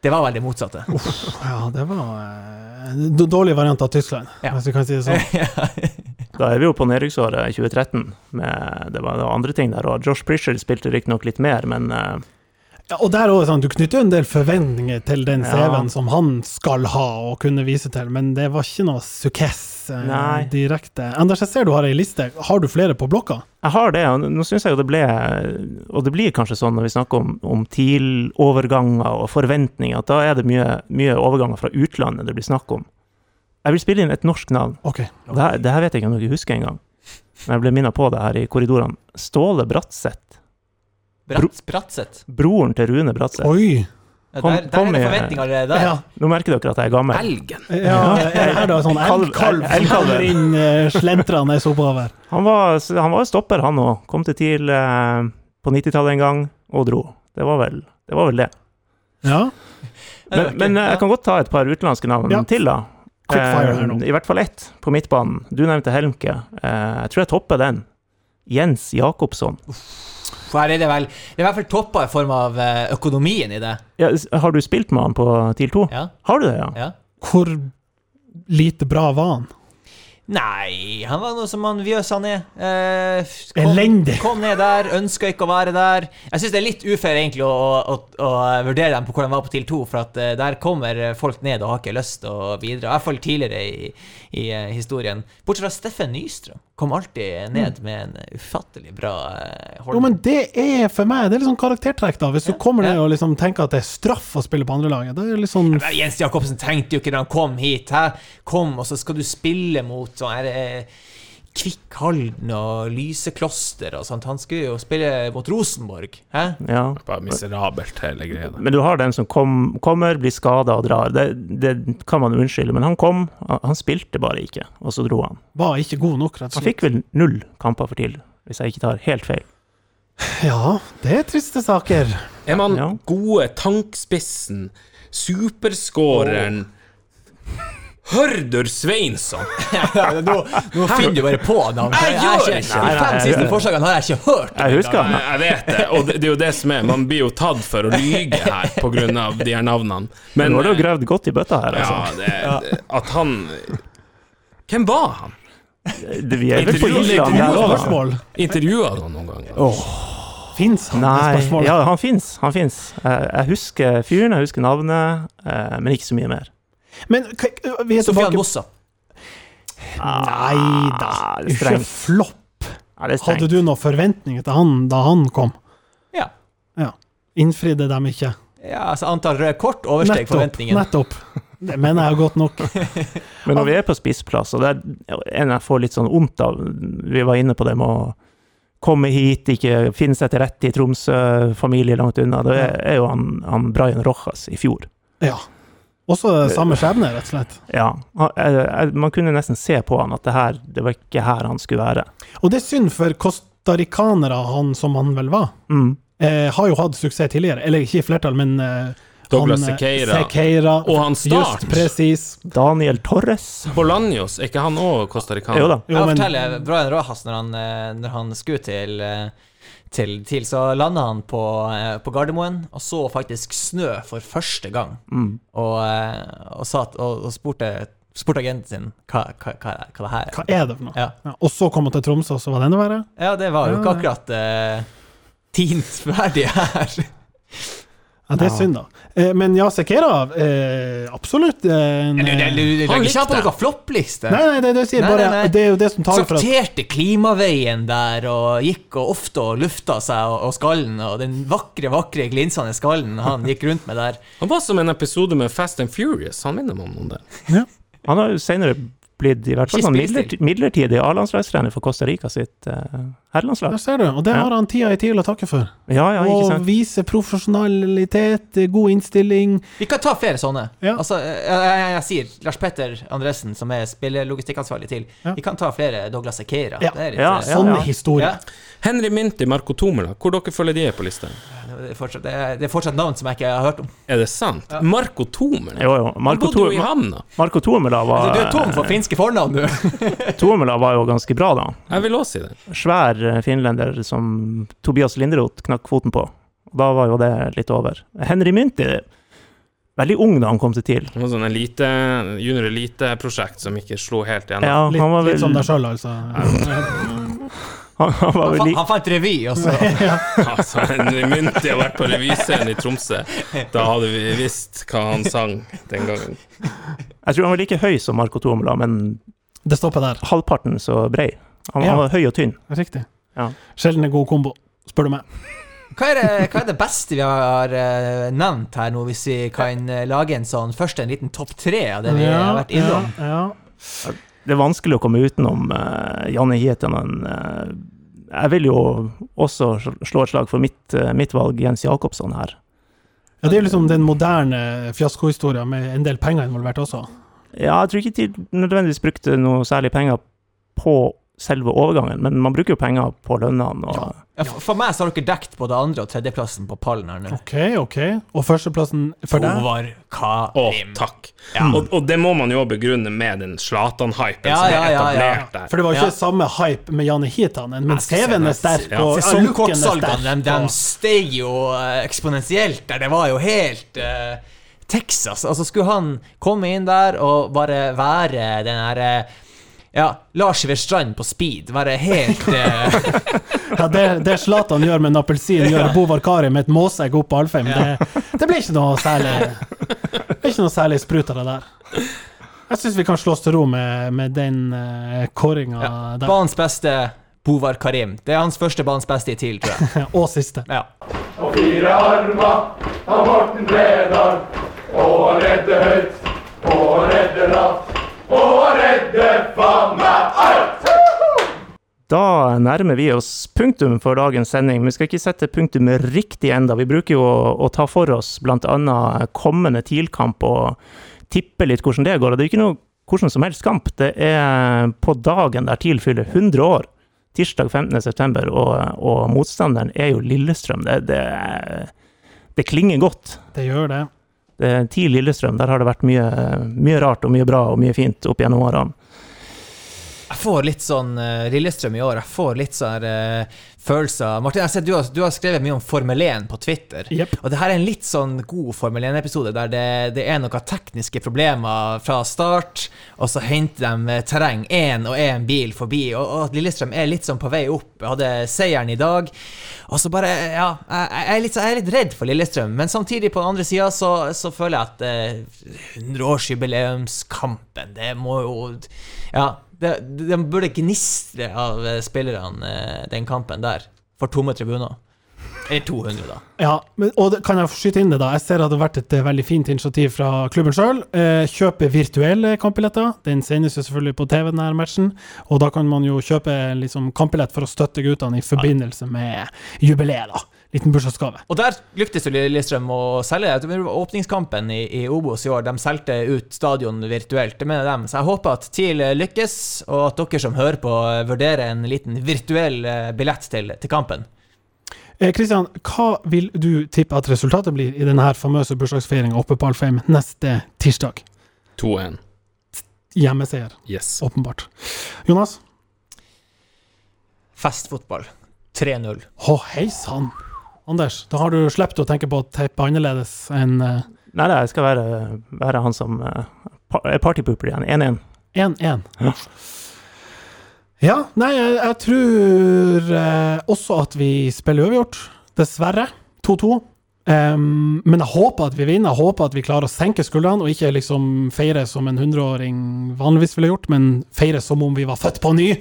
Det var vel det motsatte. Ja, det var eh, en dårlig variant av Tyskland, Ja. hvis du kan si det sånn. Da er vi jo på nedrykksåret 2013. Med, det var andre ting der, og Josh Prisher spilte riktignok litt mer, men eh, Ja, og der også, sånn, Du knytter jo en del forventninger til den Ja. CV-en som han skal ha og kunne vise til, men det var ikke noe sukkess eh, Nei. direkte. Anders, jeg ser du har ei liste. Har du flere på blokka? jeg har det. og Nå syns jeg jo det ble Og det blir kanskje sånn når vi snakker om, om TIL-overganger og forventninger, at da er det mye, mye overganger fra utlandet det blir snakk om. Jeg vil spille inn et norsk navn. OK. Det her, det her vet jeg ikke om dere husker engang. Men jeg ble minnet på det her i korridorene. Ståle Bratseth. Bratt, Bratseth. Broren til Rune Bratseth. Oi! Kom- der, der kom er det forventning forventninger allerede der. Ja. Nå merker dere at jeg er gammel. Elgen. Ja, er det her da sånn Kalv- elgkalv som kommer inn uh, slentrende oppover? Han var, han var stopper, han òg. Kom til TIL eh, på 90-tallet en gang og dro. Det var vel det. Var vel det. Ja. Men, men eh, jeg kan godt ta et par utenlandske navn Ja. til, da. Eh, I hvert fall ett på midtbanen. Du nevnte Helmke. Eh, jeg tror jeg topper den. Jens Jakobsson. For her er det vel Det er i hvert fall toppa i form av eh, økonomien i det. Ja, har du spilt med han på TIL 2? Ja, Har du det, ja? ja. Hvor lite bra var han? Nei, han var noe som han Vjøs han er. Eh, kom, Elendig. Kom ned der, ønska ikke å være der. Jeg syns det er litt ufair egentlig å, å, å, å vurdere dem på hvordan de var på TIL 2, for at eh, der kommer folk ned og har ikke lyst til å bidra. I hvert fall tidligere i, i eh, historien. Bortsett fra Steffen Nystrøm. Kom alltid ned med en ufattelig bra holdning. Jo, men det er for meg Det er litt sånn karaktertrekk, da. Hvis du kommer ned ja. og liksom tenker at det er straff å spille på andrelaget. Det er litt sånn Men Jens Jacobsen tenkte jo ikke da han kom hit. Hæ? Kom, og så skal du spille mot sånn her Kvikkhalden og Lysekloster og sånt. Han skulle jo spille mot Rosenborg. Hæ? ja. Bare miserabelt, hele greia. Men du har den som kom, kommer, blir skada og drar. Det, det kan man unnskylde. Men han kom, han, spilte bare ikke, og så dro han. Var ikke god nok, rett og Han fikk vel null kamper for TIL, hvis jeg ikke tar helt feil. Ja, det er triste saker. Er man Ja. gode tankspissen, superskåreren Hørdur Sveinsson? nå, nå finner du bare på navn. Jeg Jeg ikke- ikke. De fem Nei, nei, siste forslagene har jeg ikke hørt. Jeg husker engang. Jeg vet det, og det, det er jo det som er. Man blir jo tatt for å lyge her av de her navnene. Men nå har du eh, gravd godt i bøtta her, ja, altså. det, det, at han Hvem var han? Det, vi er vel på Island. her også. Intervjua han noen ganger? Fins han? Nei, ja, han fins. Han fins. Jeg, jeg husker fyren, jeg husker navnet, eh, men ikke så mye mer. Men vi er Sofian Mossa. Nei da. Ah, det Ikke flopp. Ja, det strengt. Hadde du noen forventninger til han da han kom? Ja. Ja. Innfridde dem ikke? ja, altså antall røde kort oversteg Nettopp. forventningen. Nettopp. Det mener jeg er godt nok. Men når vi er på spissplass, og det er en jeg får litt sånn vondt av Vi var inne på det med å komme hit, ikke finne seg til rette i Tromsø, familie langt unna. Det er jo han, han Brian Rojas i fjor. Ja. Også samme skjebne, rett og slett. Ja. jeg- jeg- Man kunne nesten se på han at det her, det var ikke her han skulle være. Og det er synd for costaricanere, han som han vel var. Mm. Eh, har jo hatt suksess tidligere. Eller ikke i flertall, men eh, Douglas han, eh, Sequeira. Sequeira. Og han Start. Just presis. Daniel Torres. Bolanjos, er ikke han òg costaricaner? Jo da. Jeg Jo, men fortelle Brian Rojas, når han, eh, når han skulle til, eh, til TIL, så landa han på, eh, på Gardermoen og så faktisk snø for første gang. Mm. Og, eh, og, satt, og, og spurte, spurte agenten sin hva, hva, hva, hva det her er. hva er det for noe? Ja. Ja. Og så kom han til Tromsø, og så var det enda verre? ja, det var jo ikke akkurat uh, tint ferdig her. Ja, det er synd, da. Eh, men ja, Sequeira, eh, absolutt eh, en, Du, du, du, du legger ikke på noen floppliste? Nei, nei, det, det sier Nei, bare nei, nei. Det er jo det som tar for at Sorterte klimaveien der og gikk og ofte og lufta seg og, og skallen og den vakre, vakre glinsende skallen han gikk rundt med der. Han var som en episode med Fast and Furious. Han minner meg om noen der. Han har jo senere blitt i hvert fall sånn spillstil. midlertidig A-landslagstrener for Costa Rica sitt uh, herrelandslag. Der ser du. Og det har han tida i TIL å takke for. Ja, ja, ikke Å Og vise profesjonalitet, eh, god innstilling. Vi kan ta flere sånne. Ja. Altså, jeg, jeg, jeg sier Lars Petter Andresen, som er spillerlogistikkansvarlig til. Ja. Vi kan ta flere Douglas Sequeira. Ja. Eh, ja. Sånne historier. Henry Minty, Marco Tomela, hvor dere følger de er på lista? Det, er fortsatt, det, er, det er fortsatt navn som jeg ikke har hørt om. Er det sant? Marco Tomela? Jo, jo. Han Marco, bodde jo i havna. Marco Tomela var, Du er tom for finske fornavn, du. Tomela var jo ganske bra, da. Jeg vil også si det. Svær eh, finlender som Tobias Linderoth knakk foten på. Og Da var jo det litt over. Henry Mynti veldig ung da han kom til TIL. Det var sånn elite, junior elite-prosjekt som ikke slo helt igjennom. Ja, Litt, han var litt vel som deg sjøl, altså. Han, han var Han, fa- han fant revy, og så Altså, Mynte jeg har vært på revyscenen i Tromsø. Da hadde vi visst hva han sang den gangen. Jeg tror han var like høy som Marco Tomla, men Det stopper der. halvparten så brei. Han, Ja. han var høy og tynn. Riktig. Ja. Sjelden en god kombo, spør du meg. hva er, det, hva er det beste vi har eh, nevnt her nå, hvis vi kan eh, lage en sånn først en liten topp tre av det vi har vært innom? Ja, ja. Det er vanskelig å komme utenom uh, Janne Hietanen. Uh, jeg vil jo også slå et slag for mitt, uh, mitt valg, Jens Jacobsson her. ja, det er liksom den moderne fiaskohistorien med en del penger involvert også. Ja, jeg tror ikke de nødvendigvis brukte noe særlig penger på selve overgangen, men man bruker jo penger på lønnene. Og, Ja, for, for meg så har dere dekt både andre- og tredjeplassen på pallen her nå. OK, OK. Og førsteplassen for deg? Håvard Å, Karim. takk. Og, og det må man jo begrunne med den Zlatan-hypen Ja, som er ja, ja. etablert der. For det var jo ikke Ja. samme hype med Janne Hietanen, men CV-en er sterk, Ja. og Sesongkortsalgene de, de steg jo eh, eksponentielt der. Det var jo helt uh, Texas. Altså, skulle han komme inn der og bare være den herre ja, Lars Iver Strand på speed. Være helt eh, Ja, det, Zlatan gjør med en appelsin, gjør Bovar Kari med et måsegg opp på Alfheim. Det, det blir ikke noe særlig Det er ikke noe særlig sprut av det der. Jeg syns vi kan slå oss til ro med, med den uh, kåringa ja, der. banens beste Bovar Karim. Det er hans første banens beste i TIL, tror jeg. Og siste. Ja. Og fire armer av Morten Bredal. Og redde høyt, og redde lavt. Og redde faen meg alt! Da nærmer vi oss punktum for dagens sending. Vi skal ikke sette punktum riktig enda. Vi bruker jo å, å ta for oss bl.a. kommende TIL-kamp og tippe litt hvordan det går. Og det er ikke noe hvordan som helst kamp. Det er på dagen der TIL fyller 100 år. Tirsdag 15.9., og, og motstanderen er jo Lillestrøm. Det, det, det klinger godt. Det gjør det. Det TIL Lillestrøm, der har det vært mye, mye rart og mye bra og mye fint opp gjennom årene. Jeg får litt sånn uh, Lillestrøm i år. Jeg får litt sånn uh, følelser Martin, jeg har sett du har, du har skrevet mye om Formel 1 på Twitter. Yep. Og det her er en litt sånn god Formel 1-episode der det, det er noen tekniske problemer fra start, og så henter de eh, terreng én og én bil forbi, og, og Lillestrøm er litt sånn på vei opp. Jeg hadde seieren i dag, og så bare Ja, jeg, jeg, er, litt, jeg er litt redd for Lillestrøm, men samtidig, på den andre sida, så, så føler jeg at eh, 100-årsjubileumskampen, det må jo Ja. Det, de burde gnistre av eh, spillerne eh, den kampen der, for tomme tribuner. Eller 200, da. Ja, men, og det, kan jeg skyte inn det, da? Jeg ser at det har vært et eh, veldig fint initiativ fra klubben sjøl. Eh, kjøpe virtuelle kampbilletter. Den sendes jo selvfølgelig på TV, denne matchen. Og da kan man jo kjøpe liksom, kampbillett for å støtte guttene i forbindelse med jubileet, da. Liten bursdagsgave. Og der lyktes jo Lillestrøm å selge. Det var Åpningskampen i, i Obos i år, de solgte ut stadion virtuelt. Det mener dem. Så jeg håper at TIL lykkes, og at dere som hører på, vurderer en liten virtuell eh, billett til, til kampen. Eh, Kristian, hva vil du tippe at resultatet blir i denne famøse bursdagsfeiringa oppe på Alfheim neste tirsdag? 2-1. Hjemmeseier, Yes. åpenbart. Jonas? Festfotball. 3-0. Å, hei sann. Anders, da har du sluppet å tenke på å teipe annerledes enn uh, Nei, jeg skal være, være han som uh, partypooper igjen. 1-1. 1-1. Ja. Ja, nei, jeg, jeg tror uh, også at vi spiller uavgjort. Dessverre. 2-2. Um, men jeg håper at vi vinner. Jeg håper at vi klarer å senke skuldrene og ikke liksom feire som en 100-åring vanligvis ville gjort, men feire som om vi var født på ny.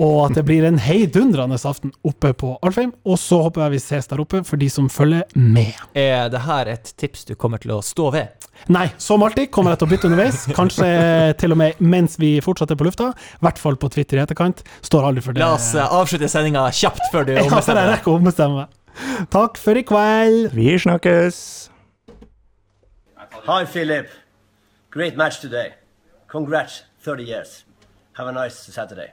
Og at det blir en heidundrende aften oppe på Alfheim. Og så håper jeg vi ses der oppe for de som følger med. Er det her et tips du kommer til å stå ved? Nei, som alltid kommer jeg til å bytte underveis. Kanskje til og med mens vi fortsatt er på lufta. I hvert fall på Twitter i etterkant. Står aldri for det. La oss eh, avslutte sendinga kjapt før du jeg ombestemmer deg. rekker å ombestemme meg. Takk for i kveld. Vi snakkes! Hi, Philip. Great match today. Congrats, 30 years. Have a nice Saturday.